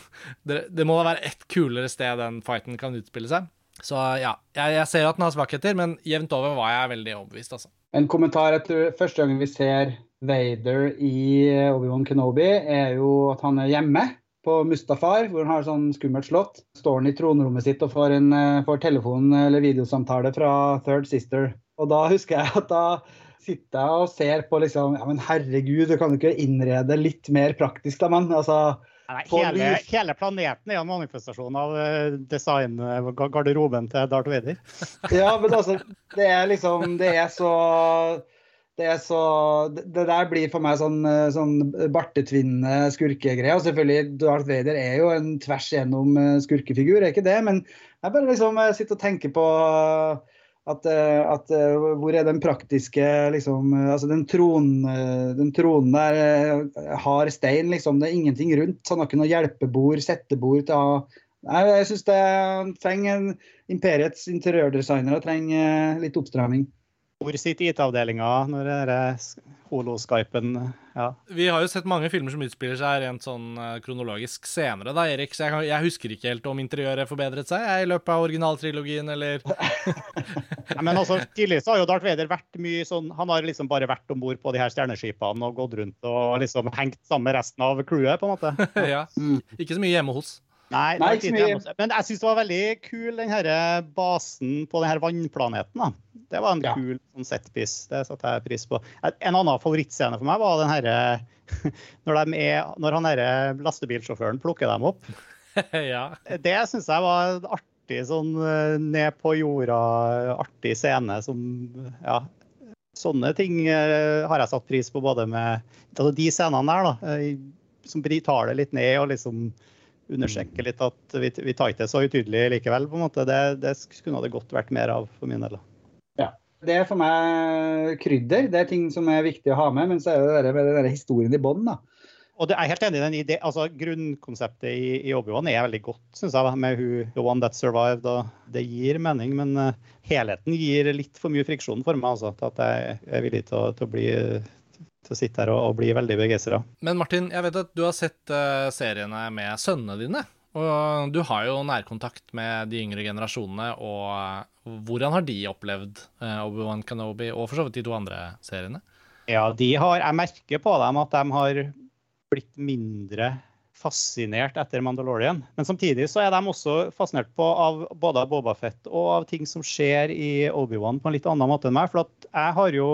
Det, det må da være ett kulere sted den fighten kan utspille seg. Så ja, jeg, jeg ser at den har svakheter, men jevnt over var jeg veldig overbevist, altså. En kommentar etter første gang vi ser Vader i Obi-Wan Kenobi, er jo at han er hjemme på Mustafar, hvor han har sånn skummelt slott. Står han i tronrommet sitt og får, en, får telefon eller videosamtale fra Third Sister. Og da husker jeg at da sitter jeg og ser på liksom Ja, men herregud, du kan jo ikke innrede litt mer praktisk, da, mann. Altså, Nei, hele, hele, planeten er en manifestasjon av designgarderoben til Darth Vader. ja, men altså, det er liksom Det er så det, så, det der blir for meg sånn, sånn bartetvinne skurkegreie. Og selvfølgelig, Darth Vader er jo en tvers igjennom skurkefigur, er ikke det? Men jeg bare liksom sitter og tenker på at, at, hvor er den praktiske liksom, altså den, tronen, den tronen der har stein, liksom. Det er ingenting rundt. Han har ikke noe hjelpebord, settebord til å Nei, jeg syns det trenger Imperiets interiørdesignere trenger litt oppstramming. Hvor sitter IT-avdelinga når det er holoskypen ja. Vi har jo sett mange filmer som utspiller seg rent sånn kronologisk senere, da, Erik. Så jeg, kan, jeg husker ikke helt om interiøret forbedret seg jeg, i løpet av originaltrilogien, eller ja, Men altså, tidligere så har jo Darth Vader vært mye sånn Han har liksom bare vært om bord på de her stjerneskipene og gått rundt og liksom hengt sammen med resten av crewet, på en måte. ja. Mm. Ikke så mye hjemme hos. Nei, Nei ikke mye. Men jeg syns det var veldig kul, den her basen på den her vannplaneten. da. Det var en ja. kul sånn setpiece. Det satte jeg pris på. En annen favorittscene for meg var den herre når, når han herre lastebilsjåføren plukker dem opp. ja. Det syns jeg var en artig sånn ned på jorda, artig scene som Ja. Sånne ting har jeg satt pris på både med altså De scenene der, da, som tar det litt ned og liksom understreke litt at vi, vi tar ikke det så utydelig likevel. på en måte. Det, det kunne det godt vært mer av for min del. Ja. Det er for meg krydder. Det er ting som er viktig å ha med. Men så er det med den historien i bånn. Og det er helt enig i den ideen. altså Grunnkonseptet i, i Obi-Wan er veldig godt, syns jeg, med who, The One That Survived. Det gir mening, men uh, helheten gir litt for mye friksjon for meg. altså, at Jeg er villig til å, til å bli til å sitte her og, og bli veldig begeistra. Men Martin, jeg vet at du har sett uh, seriene med sønnene dine. Og du har jo nærkontakt med de yngre generasjonene. Og hvordan har de opplevd uh, Obi-Wan Kenobi, og for så vidt de to andre seriene? Ja, de har, Jeg merker på dem at de har blitt mindre fascinert etter Mandalorian. Men samtidig så er de også fascinert på av både Boba Fett og av ting som skjer i Obi-Wan på en litt annen måte enn meg. For jeg har jo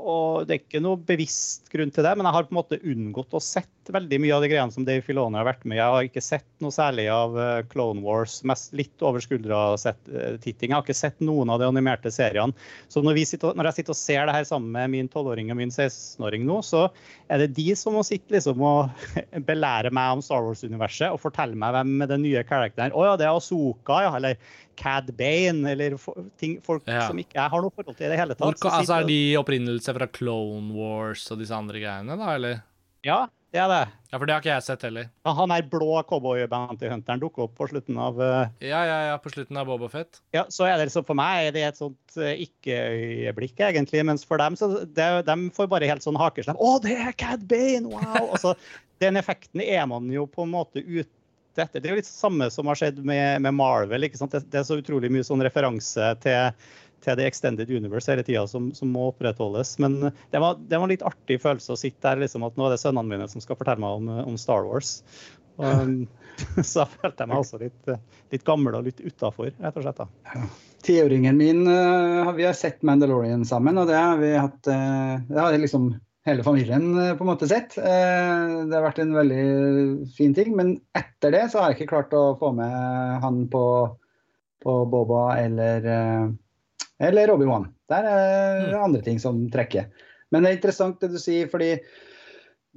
og det er ikke noe bevisst grunn til det, men jeg har på en måte unngått å sett veldig mye av de greiene som Dave Filoni har vært med. Jeg har ikke sett noe særlig av eh, Clone Wars, mest litt over skuldra-titting. Jeg har ikke sett noen av de animerte seriene. Så når, sitter, når, jeg sitter og ser det her sammen med min 12-åring og min 16-åring nå, så er det de som må sitte liksom og belære meg om Star Wars-universet og fortelle meg hvem den nye karakteren er. Å ja, det er Asoka, ja. Eller Cad Bane, eller ting, folk ja. som ikke jeg har noe forhold til i det hele tatt. Hvor, altså, er de opprinnelse fra Clone Wars og disse andre greiene, da, eller? Ja, det er det. Ja, For det har ikke jeg sett heller. Ja, han er blå cowboy-bounty-hunteren dukker opp på slutten av uh... Ja, ja, ja, på slutten av Boba Fett. Ja, så er det liksom For meg er det et sånt uh, ikke-øyeblikk, egentlig. Mens for dem, så det, de får bare helt sånn hakeslepp. Å, det er Cad Bane! Wow! Altså, den effekten er man jo på en måte ute etter. Det er jo litt samme som har skjedd med, med Marvel. ikke sant? Det, det, er så utrolig mye sånn referanse til til The Extended Universe hele tida som, som, må opprettholdes. Men det var, det var, en litt artig følelse å sitte der liksom, at nå er det sønnene mine som skal fortelle meg om, om Star Wars. Og, så så følte jeg meg også litt, litt gammel og litt utafor, rett og slett. da. Tiåringen min Vi har sett Mandalorian sammen, og det har vi hatt Det har liksom hele familien på en måte sett. det har vært en veldig fin ting. Men etter det så har jeg ikke klart å få med han på, på Boba eller eller Obi-Wan. Der er mm. andre ting som trekker. Men det er interessant det du sier, fordi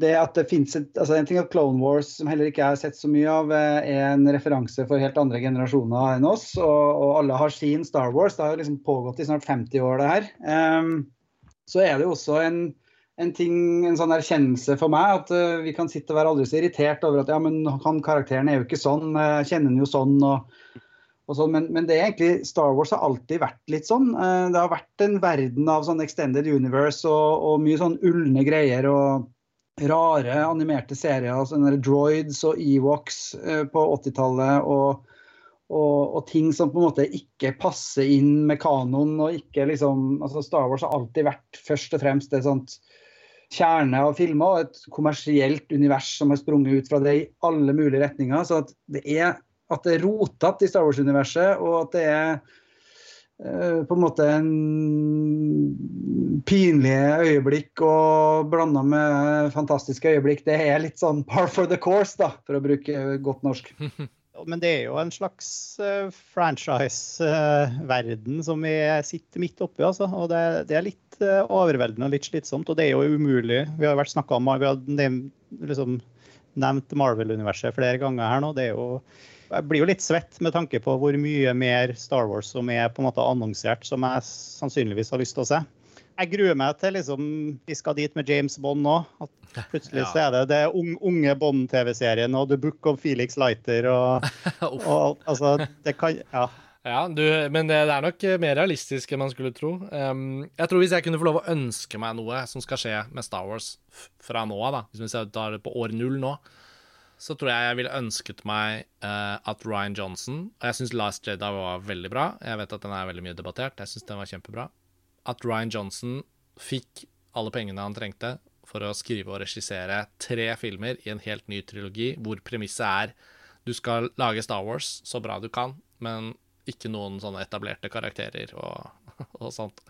det at det finnes et, altså En ting at Clone Wars, som heller ikke jeg har sett så mye av, eh, er en referanse for helt andre generasjoner enn oss. Og, og alle har sin Star Wars. Det har jo liksom pågått i snart 50 år, det her. Um, så er det jo også en, en, ting, en sånn erkjennelse for meg at uh, vi kan sitte og være aldri så irritert over at ja, men han karakteren er jo ikke sånn, jeg kjenner han jo sånn. og Sånn, men, men, egentlig, Star Wars har alltid vært litt sånn. Eh, det har vært en verden av sånn extended universe og, og mye sånn ulne greier. og Rare animerte serier. sånne Droids og Ewoks eh, på 80-tallet. Og, og, og, ting som på en måte ikke passer inn med kanoen. og ikke liksom, altså Star Wars har alltid vært først og fremst det sånt kjerne av filmer og et kommersielt univers som har sprunget ut fra det i alle mulige retninger. Så at det er, at det er rotete i Star Wars-universet, og at det er uh, på en måte en pinlige øyeblikk og blanda med fantastiske øyeblikk, det er litt sånn par for the course, da, for å bruke godt norsk. Men det er jo en slags uh, franchise-verden uh, som vi sitter midt oppi. Altså. Og det, det er litt uh, overveldende og litt slitsomt. Og det er jo umulig. Vi har vært om, vi har nevnt, liksom, nevnt Marvel-universet flere ganger her nå. Det er jo, jeg blir jo litt svett med tanke på hvor mye mer Star Wars som er på en måte annonsert, som jeg sannsynligvis har lyst til å se jeg gruer meg til liksom, vi skal dit med James Bond nå. At plutselig ja. så er det det unge Bond-TV-serien og The Book of Felix Lighter og, og altså, det kan Ja. Ja, du, men det, det, er nok mer realistisk enn man skulle tro. Um, jeg tror Hvis jeg kunne få lov å ønske meg noe som skal skje med Star Wars fra nå av, da, hvis vi ser det på år null nå, så tror jeg jeg ville ønsket meg uh, at Ryan Johnson Og jeg syns Last Jedi var veldig bra. Jeg vet at den er veldig mye debattert. Jeg syns den var kjempebra at Ryan Johnson fikk alle pengene han trengte for å skrive og regissere tre filmer i en helt ny trilogi, hvor premisset er du skal lage Star Wars så bra du kan, men ikke noen sånne etablerte karakterer og, og sånt.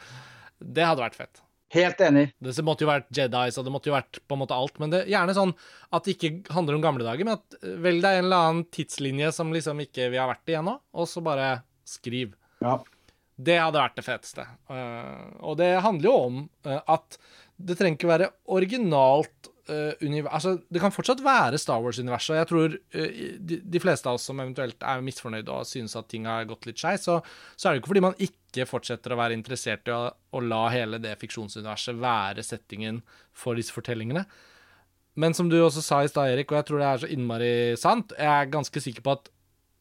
Det hadde vært fett. Helt enig. Det måtte jo vært Jedi, så det måtte jo vært på en måte alt. Men det, gjerne sånn at det ikke handler om gamle dager, men at vel velg deg en eller annen tidslinje som liksom ikke vi har vært i ennå, og så bare skriv. Ja. Det hadde vært det feteste. Uh, og det handler jo om uh, at det trenger ikke være originalt uh, Altså, det kan fortsatt være Star Wars-universet. Jeg tror de, de, fleste av oss som eventuelt er misfornøyde og synes at ting har gått litt skeis, så, så, er det ikke fordi man ikke fortsetter å være interessert i å, å la hele det fiksjonsuniverset være settingen for disse fortellingene. Men som du også sa i stad, Erik, og jeg tror det er så innmari sant, jeg er ganske sikker på at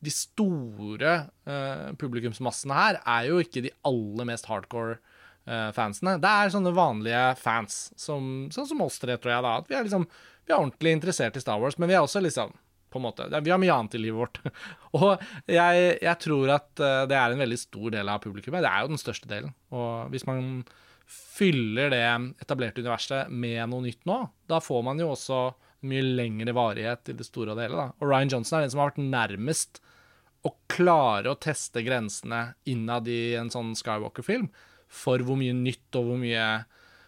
de store uh, publikumsmassene her er jo ikke de aller mest hardcore uh, fansene. Det er sånne vanlige fans, som, sånn som oss tre, tror jeg. da, at Vi er liksom, vi er ordentlig interessert i Star Wars, men vi er også liksom på en måte, Vi har mye annet i livet vårt. og jeg, jeg, tror at uh, det er en veldig stor del av publikummet. Det er jo den største delen. Og hvis man fyller det etablerte universet med noe nytt nå, da får man jo også mye lengre varighet i det store og hele. da. Og Ryan Johnson er den som har vært nærmest å klare å teste grensene innad i en sånn Skywalker-film for hvor mye nytt og hvor mye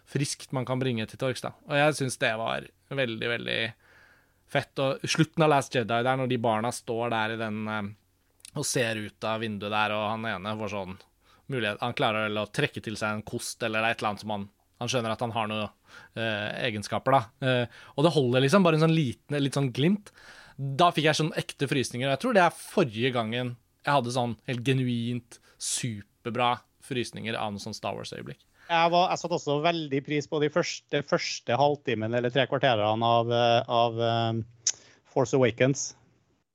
friskt man kan bringe til torgs. Og jeg syns det var veldig, veldig fett. Og slutten av Last Jedi, der når de barna står der i den eh, og ser ut av vinduet der, og han ene får sånn mulighet Han klarer å trekke til seg en kost eller et eller annet som han Han skjønner at han har noen uh, egenskaper, da. Uh, og det holder liksom, bare en sånn liten, litt sånn glimt. Da fikk jeg sånn ekte frysninger. Og Jeg tror det er forrige gangen jeg hadde sånn helt genuint superbra frysninger av noe sånn Star Wars-øyeblikk. Jeg, jeg satte også veldig pris på de første, første halvtimen eller tre kvarterene av, av um, Force Awakens.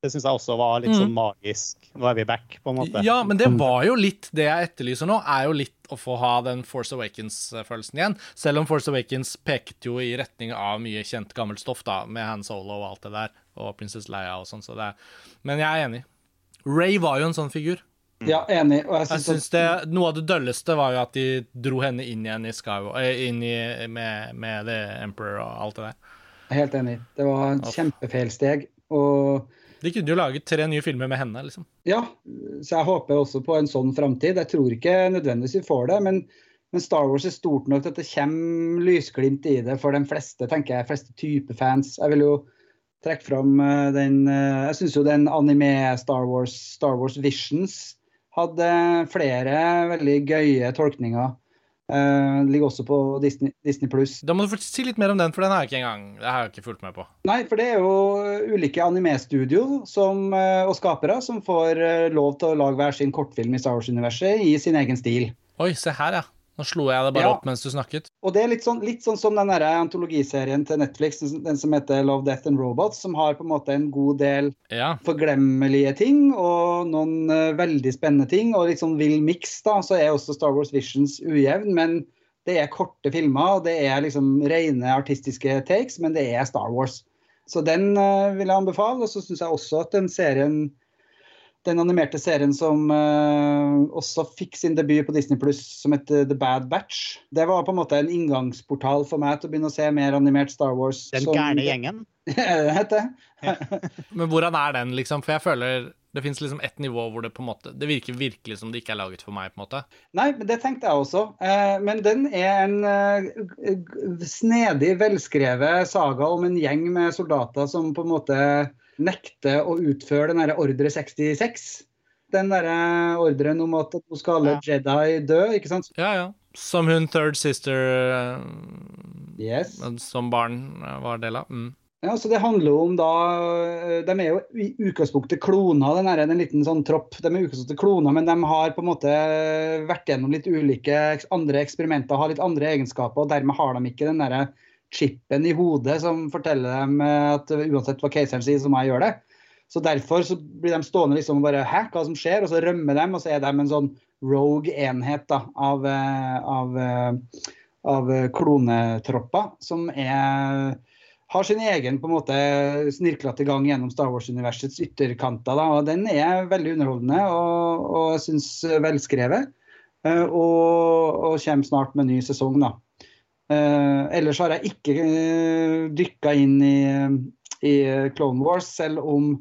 Det syns jeg også var litt sånn mm. magisk. Nå er vi back, på en måte. Ja, men det var jo litt det jeg etterlyser nå, er jo litt å få ha den Force Awakens-følelsen igjen. Selv om Force Awakens pekte jo i retning av mye kjent gammelt stoff, da, med Han Solo og alt det der, og Princess Leia og sånn, så det Men jeg er enig. Ray var jo en sånn figur. Ja, enig. Og jeg syns det, Noe av det dølleste var jo at de dro henne inn igjen i Sky, eh, inn i, med, med The Emperor og alt det der. Helt enig. Det var en kjempefeil steg. Og de kunne jo laget tre nye filmer med henne, liksom. Ja, så jeg håper også på en sånn framtid. Jeg tror ikke nødvendigvis vi får det, men, men, Star Wars er stort nok til at det kommer lysglimt i det for de fleste, tenker jeg, fleste type fans. Jeg vil jo trekke fram eh, den eh, Jeg syns jo den anime Star Wars, Star Wars Visions hadde flere veldig gøye tolkninger Uh, ligger også på Disney, Disney Pluss. Da må du si litt mer om den, for den har jeg ikke engang Det har jeg ikke fulgt med på. Nei, for det er jo ulike animestudio uh, og skapere som får uh, lov til å lage hver sin kortfilm i Star Wars-universet i sin egen stil. Oi, se her, ja. Nå slo jeg det bare ja. opp mens du snakket. Og det er litt sånn, litt sånn som den der antologiserien til Netflix, den som heter Love, Death and Robots, som har på en måte en god del ja. forglemmelige ting og noen uh, veldig spennende ting. Og litt sånn vill miks, da, så er også Star Wars Visions ujevn. Men det er korte filmer, og det er liksom rene artistiske takes, men det er Star Wars. Så den uh, vil jeg anbefale. Og så syns jeg også at den serien Den animerte serien som uh, også fikk sin debut på Disney Pluss, som heter The Bad Batch. Det var på en måte en inngangsportal for meg til å begynne å se mer animert Star Wars. Den som... gærne gjengen? det heter ja. Men hvordan er den, liksom? For jeg føler det fins liksom ett nivå hvor det på en måte Det virker virkelig som det ikke er laget for meg, på en måte. Nei, men det tenkte jeg også. Eh, men den er en eh, snedig, velskrevet saga om en gjeng med soldater som på en måte nekter å utføre den derre ordre 66. Den derre ordren om at nå skal alle ja. Jedi dø, ikke sant? Ja, ja. Som hun third sister eh, yes. som barn var del av. Mm. Ja, så Det handler om da eh, De er jo i utgangspunktet kloner, den er en liten sånn tropp. De er utgangspunktet kloner, men de har på en måte vært gjennom litt ulike andre eksperimenter, har litt andre egenskaper, og dermed har de ikke den der chipen i hodet som forteller dem at uansett hva keiseren sier, så må jeg gjøre det. Så Derfor så blir de stående liksom bare Hæ, hva som skjer? Og så rømmer de, og så er de en sånn rogue enhet da, av, eh, av, eh, av klonetropper som er har sin egen på en måte snirklete gang gjennom Star Wars-universets ytterkanter. Da, og Den er veldig underholdende og, og jeg syns velskrevet. Og, og, kommer snart med ny sesong. da. Uh, ellers har jeg ikke uh, eh, dykka inn i, i, Clone Wars, selv om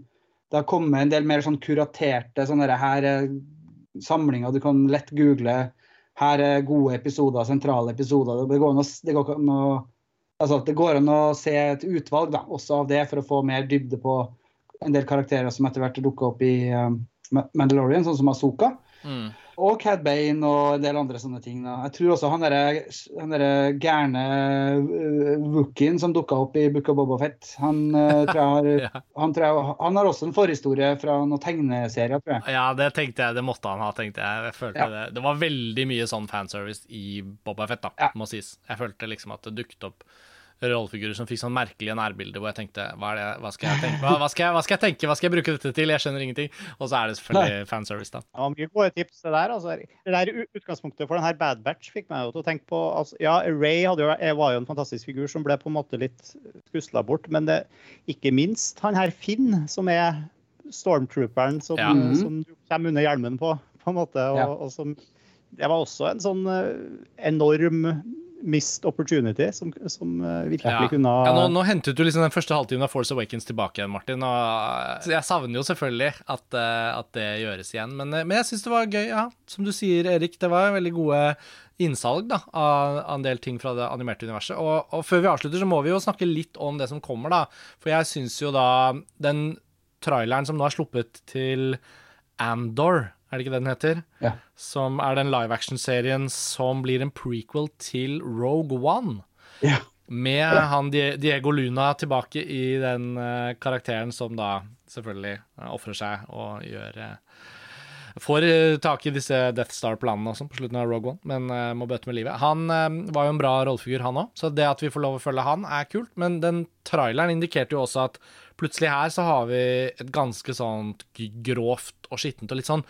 det har kommet en del mer sånn kuraterte sånne her samlinger du kan lett google. Her er gode episoder, sentrale episoder. Det går an å altså det går an å se et utvalg da, også av det, for å få mer dybde på en del karakterer som etter hvert dukker opp i um, Mandalorian, sånn som Asoka. Mm. Og Cad Bane og en del andre sånne ting. Da. Jeg tror også han derre gærne uh, Wookien som dukka opp i Book of Boba Fett, han, uh, tror har, ja. han, tror jeg, han, har også en forhistorie fra noen tegneserier, tror jeg. Ja, det tenkte jeg. Det måtte han ha, tenkte jeg. jeg følte ja. det. det var veldig mye sånn fanservice i Boba Fett, da, ja. må sies. Jeg følte liksom at det dukket opp rollefigurer som fikk sånn merkelige nærbilder hvor jeg tenkte hva, det, hva, skal jeg tenke? Hva, hva, skal jeg, hva, skal jeg, tenke? Hva skal jeg bruke dette til? Jeg skjønner ingenting. Og så er det selvfølgelig fanservice, da. Ja, mye gode tips, det der. Altså. Det der utgangspunktet for den her Bad Batch fikk meg jo til å tenke på altså, Ja, Ray jo, var jo en fantastisk figur som ble på en måte litt skusla bort, men det, ikke minst han her Finn, som er stormtrooperen som, ja. som du kommer under hjelmen på, på en måte. Og, ja. og som, det var også en sånn uh, enorm missed opportunity som, som eh, virkelig ja. kunne ha ja, nå, nå, hentet du liksom den første halvtimen av Force Awakens tilbake igjen, Martin. Og eh, jeg savner jo selvfølgelig at, eh, at det gjøres igjen. Men, men jeg syns det var gøy, ja. Som du sier, Erik. Det var veldig gode innsalg da, av, en del ting fra det animerte universet. Og, og, før vi avslutter, så må vi jo snakke litt om det som kommer, da. For jeg syns jo da den traileren som nå er sluppet til Andor er det ikke det den heter? Ja. Som er den live action-serien som blir en prequel til Rogue One. Ja. Med ja. han Diego Luna tilbake i den uh, karakteren som da selvfølgelig uh, ofrer seg og gjør uh, Får tak i disse Death Star-planene også på slutten av Rogue One, men må bøte med livet. Han var jo en bra rollefigur, han òg, så det at vi får lov å følge han, er kult. Men den traileren indikerte jo også at plutselig her så har vi et ganske sånt grovt og skittent og litt sånn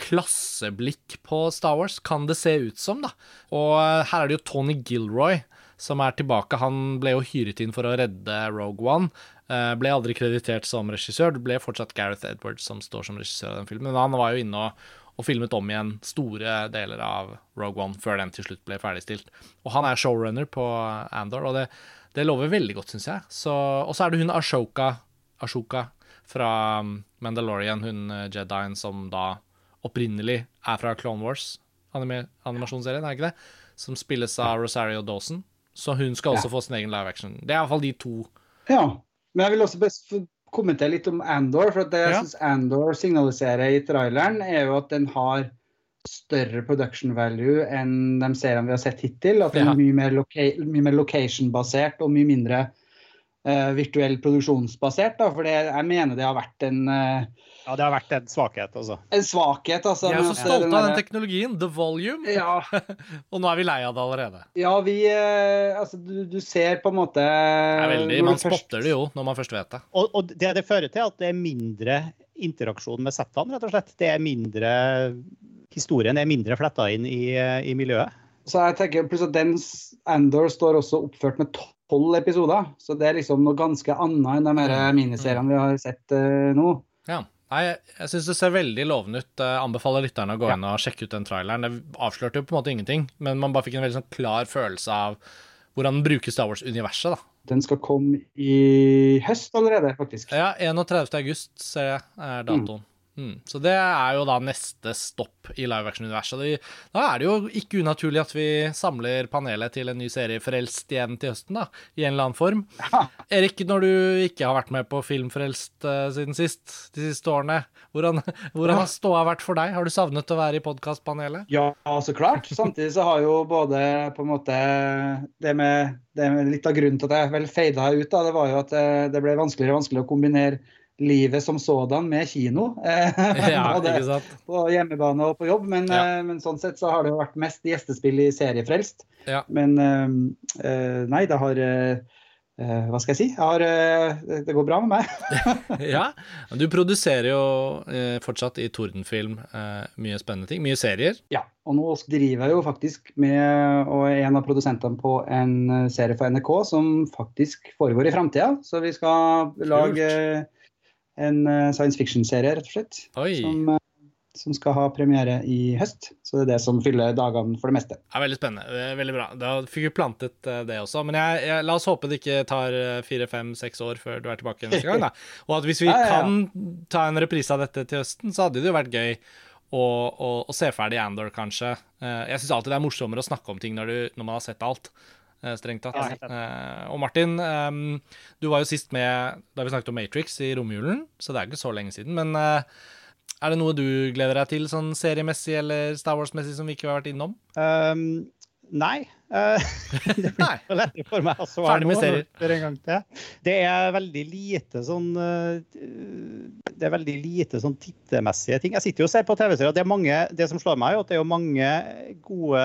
klasseblikk på Star Wars, kan det se ut som, da. Og eh, her er det jo Tony Gilroy som er tilbake. Han ble jo hyret inn for å redde Rogue One. Eh, ble aldri kreditert som regissør. Det ble fortsatt Gareth Edwards som står som regissør av den filmen. Men han var jo inne og, og filmet om igjen store deler av Rogue One før den til slutt ble ferdigstilt. Og han er showrunner på Andor, og det, det lover veldig godt, syns jeg. Og så er det hun Ashoka, Ashoka fra Mandalorian, hun eh, Jedien som da opprinnelig er fra Clone Wars, anime, animasjonsserien, er det ikke det? Som spilles av Rosario Dawson. Så hun skal også ja. få sin egen live action. Det er iallfall de to. Ja, men jeg vil også best kommentere litt om Andor. For det jeg ja. syns Andor signaliserer i traileren, er jo at den har større production value enn de seriene vi har sett hittil. At den er mye mer, mer location-basert og mye mindre uh, virtuell produksjonsbasert. Da. For jeg mener det har vært en uh, ja, det har vært en svakhet, altså. En svakhet, altså. Vi er så stolte av den teknologien. The volume. Ja. og nå er vi lei av det allerede. Ja, vi eh, Altså, du, du ser på en måte Det er veldig, Man først... spotter det jo når man først vet det. Og, og det det fører til, at det er mindre interaksjon med settene, rett og slett. Det er mindre Historien er mindre fletta inn i, i miljøet. Så jeg tenker pluss at den Andor står også oppført med tolv episoder. Så det er liksom noe ganske annet enn de mm. miniseriene vi har sett uh, nå. Ja. Nei, jeg syns det ser veldig lovende ut. Jeg anbefaler lytterne å gå inn og sjekke ut den traileren. Det avslørte jo på en måte ingenting, men man bare fikk en veldig sånn klar følelse av hvordan den bruker Star Wars-universet. da. Den skal komme i høst allerede, faktisk. Ja, 31. august ser jeg er datoen. Mm. Så det er jo da neste stopp i live action-universet. Da er det jo ikke unaturlig at vi samler panelet til en ny serie Frelst igjen til høsten, da, i en eller annen form. Ja. Erik, når du ikke har vært med på Filmfrelst uh, siden sist, de siste årene, hvordan, hvordan har ståa vært for deg? Har du savnet å være i podkastpanelet? Ja, så klart. Samtidig så har jo både på en måte det med, det med Litt av grunnen til at jeg vel feida ut, da, det var jo at det, det ble vanskeligere og vanskeligere å kombinere livet som sådan med kino. Ja, Både på hjemmebane og på jobb. Men, Ja. eh, men sånn sett så har det jo vært mest gjestespill i Seriefrelst. Ja. Men eh, eh, nei, det har Hva skal jeg si? Jeg har, det går bra med meg. Ja, du produserer jo fortsatt i Tordenfilm mye spennende ting. Mye serier. Ja, og nå driver jeg jo faktisk med og er en av produsentene på en serie for NRK som faktisk foregår i framtida. Så vi skal lage eh, en eh, science fiction-serie, rett og slett. Som, eh, som skal ha premiere i høst. Så det er det som fyller dagene for det meste. Det er veldig spennende. Det er veldig bra. Da fikk vi plantet eh, det også. Men jeg, jeg, la oss håpe det ikke tar fire, fem, seks år før du er tilbake neste gang. Da. Og at hvis vi Ja, ja, ja. kan ta en reprise av dette til høsten, så hadde det jo vært gøy å, og, og, se ferdig Andor, kanskje. Jeg syns alltid det er morsommere å snakke om ting når, du, når man har sett alt. Eh, Strengt tatt. Eh, og Martin, du var jo sist med da vi snakket om Matrix i romjulen, så det er ikke så lenge siden. Men eh, er det noe du gleder deg til sånn seriemessig eller Star Wars-messig som vi ikke har vært innom? Um, nei. Det blir for lett for meg å svare nå, en gang til. Det er veldig lite sånn Det er veldig lite sånn tittemessige ting. Jeg sitter jo og ser på TV-serier, og det er mange Det som slår meg, er at det er jo mange gode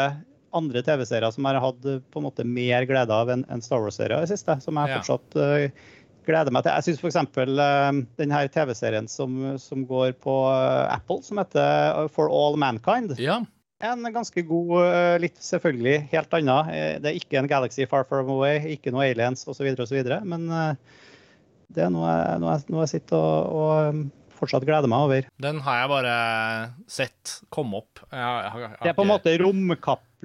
andre TV-serier som jeg har hatt eh, på en måte mer glede av enn Star Wars-serier i siste. Som jeg Ja. fortsatt uh, gleder meg til. Jeg syns f.eks. Uh, den her TV-serien som, som går på eh, Apple, som heter eh, For All Mankind. Ja. En ganske god, eh, litt selvfølgelig helt annet. Eh, Det er ikke en Galaxy Far Far Away, ikke noe aliens osv., osv. Men eh, det er noe, jeg- noe, jeg- noe jeg sitter og, og fortsatt gleder meg over. Den har jeg bare sett komme opp. Jeg, har- jeg, jeg, Det er på en måte måte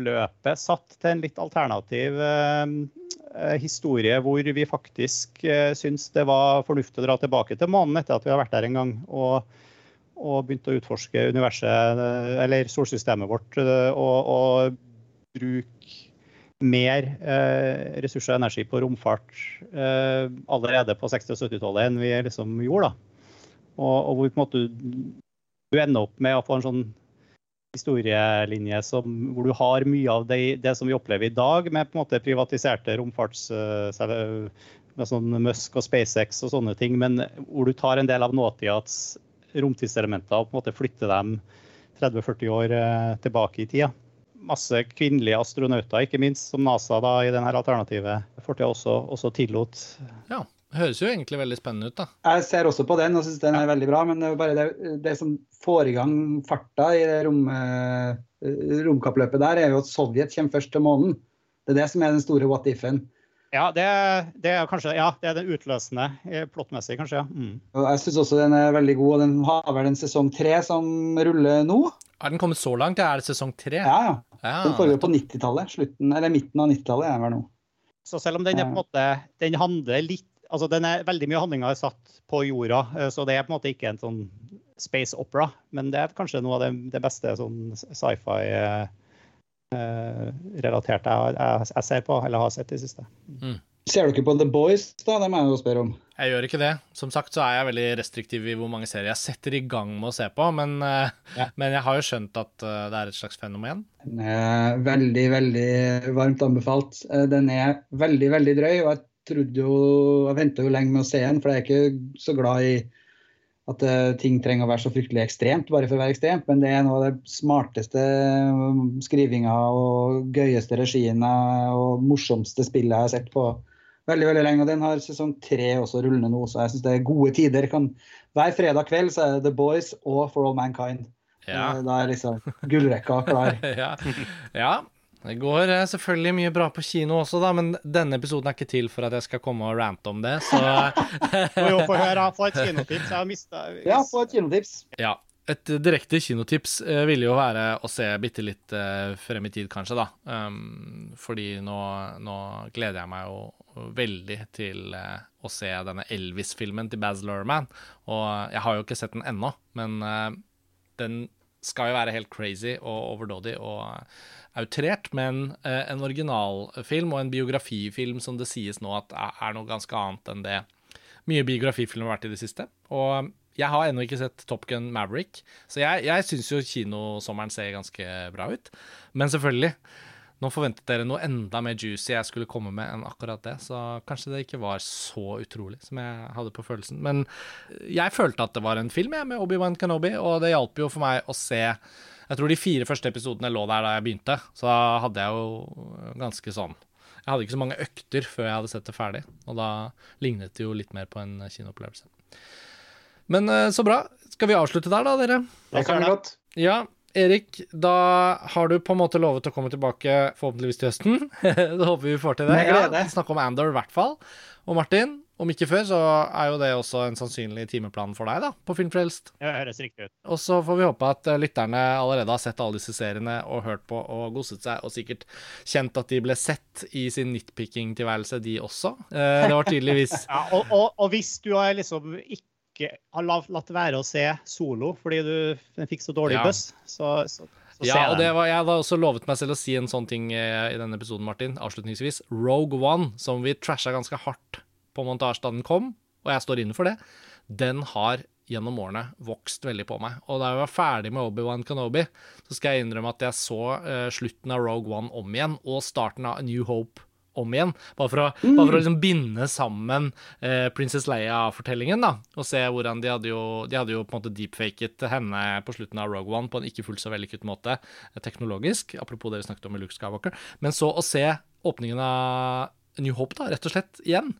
romkappløpet satt til en litt alternativ eh, eh, historie, hvor vi faktisk eh, syns det var fornuftig å dra tilbake til månen etter at vi har vært der en gang. og og begynt å utforske universet, eh, eller solsystemet vårt, eh, og, og bruke mer eh, ressurser og energi på romfart eh, allerede på 60- og 70-tallet enn vi liksom gjorde. da. Og, og hvor på en måte du ender opp med å få en sånn historielinje som, hvor du har mye av det, det som vi opplever i dag, med på en måte privatiserte romfarts... eh, med sånn Musk og SpaceX og sånne ting, men hvor du tar en del av nåtidas romtidselementer og på en måte flytter dem 30-40 år eh, tilbake i tida. Masse kvinnelige astronauter, ikke minst, som NASA da i denne alternative fortida også, også tillot. Ja. Høres jo egentlig veldig spennende ut, da. Jeg ser også på den og syns den er veldig bra, men det er bare det, det som får i gang farta i det rom, eh, romkappløpet der, er jo at Sovjet kommer først til månen. Det er det som er den store what if-en. Ja, det, det er kanskje ja, det er den utløsende eh, plottmessig, kanskje. ja. Mm. Og Jeg syns også den er veldig god, og den har vel en sesong tre som ruller nå. Er den kommet så langt? Er det sesong tre? Ja, ja. Ja, Den foregår på 90-tallet. Eller midten av 90-tallet er den vel nå. Så selv om den er på en måte Den handler litt Altså, den er veldig mye handlinga er satt på jorda, eh, så det er på en måte ikke en sånn space opera. Men det er kanskje noe av det, det beste sånn sci-fi-relaterte eh, relatert jeg, jeg, jeg ser på, eller har sett i det siste. Ser du ikke på The Boys, da? Det må jeg jo spørre om. Jeg gjør ikke det. Som sagt så er jeg veldig restriktiv i hvor mange serier jeg setter i gang med å se på, men, eh, Ja. men jeg har jo skjønt at eh, det er et slags fenomen. Den er veldig, veldig varmt anbefalt. Eh, Den er veldig, veldig drøy, og jeg trodde jo Jeg venta jo lenge med å se den, for jeg er ikke så glad i at eh, ting trenger å være så fryktelig ekstremt bare for å være ekstremt, men det er noe av det smarteste um, skrivinga og gøyeste regiene og morsomste spillet jeg har sett på veldig veldig lenge. Og den har sesong tre også rullende nå, så jeg syns det er gode tider. Kan, hver fredag kveld så er det The Boys og For All Mankind. Ja. Eh, Da er liksom gullrekka klar. ja. ja. Det går selvfølgelig mye bra på kino også, da, men denne episoden er ikke til for at jeg skal komme og rante om det, så Må jo få høre, få et kinotips. Jeg har mista Ja, få et kinotips. Ja. Et direkte kinotips eh, ville jo være å se bitte litt eh, frem i tid, kanskje, da. Um, fordi nå, nå gleder jeg meg jo veldig til eh, å se denne Elvis-filmen til Baz Luhrmann. Og jeg har jo ikke sett den ennå, men den skal jo være helt crazy og overdådig og outrert, men eh, en originalfilm og en biografifilm som det sies nå at er, noe ganske annet enn det mye biografifilm har vært i det siste. Og jeg har ennå ikke sett Top Gun Maverick, så jeg, jeg syns jo kinosommeren ser ganske bra ut. Men selvfølgelig, nå forventet dere noe enda mer juicy jeg skulle komme med enn akkurat det, så kanskje det ikke var så utrolig som jeg hadde på følelsen. Men jeg følte at det var en film jeg, med Obi-Wan Kenobi, og det hjalp jo for meg å se Jeg tror de fire første episodene lå der da jeg begynte, så da hadde jeg jo ganske sånn Jeg hadde ikke så mange økter før jeg hadde sett det ferdig, og da lignet det jo litt mer på en kinoopplevelse. Men eh, så bra. Skal vi avslutte der, da, dere? Det kan vi godt. Ja, Erik, da har du på en måte lovet å komme tilbake forhåpentligvis til høsten. det håper vi vi får til det. Ja, snakke om Andor i hvert fall. Og Martin, om ikke før, så er jo det også en sannsynlig timeplan for deg, da, på Filmfrelst. Det høres riktig ut. Og så får vi håpe at eh, lytterne allerede har sett alle disse seriene og hørt på og goset seg, og sikkert kjent at de ble sett i sin nitpicking-tilværelse, de også. Eh, det var tydeligvis Ja, og, og, og hvis du har liksom ikke har la- latt være å se Solo fordi du fikk så dårlig Ja. buss. så, så, så Ja, og var, jeg hadde også lovet meg selv å si en sånn ting eh, i denne episoden, Martin, avslutningsvis. Rogue One, som vi trasha ganske hardt på montasje da den kom, og jeg står inne for det, den har gjennom årene vokst veldig på meg. Og da jeg var ferdig med Obi-Wan Kenobi, så skal jeg innrømme at jeg så eh, slutten av Rogue One om igjen, og starten av A New Hope om igjen. Bare for å, bare for å liksom binde sammen eh, Princess Leia-fortellingen, da. Og se hvordan de hadde jo De hadde jo på en måte deepfaket henne på slutten av Rogue One på en ikke fullt så vellykket måte eh, teknologisk. Apropos det vi snakket om med Luke Skywalker. Men så å se åpningen av New Hope, da, rett og slett igjen.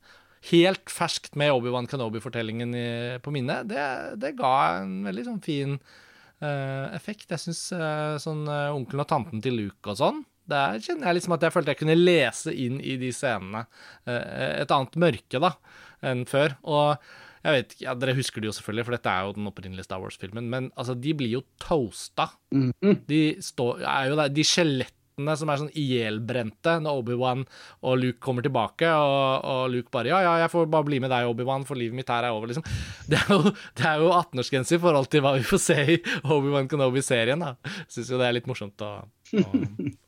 Helt ferskt med Obi-Wan Kenobi-fortellingen på minnet, det, det ga en veldig sånn fin uh, effekt. Jeg syns sånn uh, onkelen og tanten til Luke og sånn, der kjenner jeg liksom at jeg følte jeg kunne lese inn i de scenene eh, et annet mørke da, enn før. Og jeg vet ikke, ja, Dere husker det jo selvfølgelig, for dette er jo den opprinnelige Star Wars-filmen. Men altså, de blir jo toasta. Mhm. De, står, er jo der, de skjelettene som er sånn ihjelbrente når Obi-Wan og Luke kommer tilbake, og, og Luke bare Ja, ja, jeg får bare bli med deg, Obi-Wan, for livet mitt her er over, liksom. Det er jo, jo 18-årsgrense i forhold til hva vi får se i Obi-Wan Kenobi-serien, da. Syns jo det er litt morsomt å, å,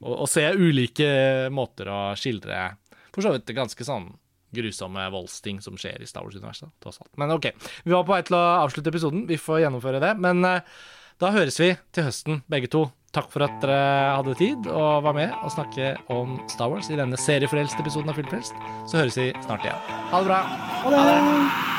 å, å se ulike måter å skildre for så vidt ganske sånn grusomme voldsting som skjer i Star Wars-universet. Men OK. Vi var på vei til å avslutte episoden. Vi får gjennomføre det. Men eh, da høres vi til høsten, begge to. Takk for at dere hadde tid og var med og snakke om Star Wars i denne seriefrelst episoden av Filmfrelst. Så høres vi snart igjen. Ha det bra. Ha det!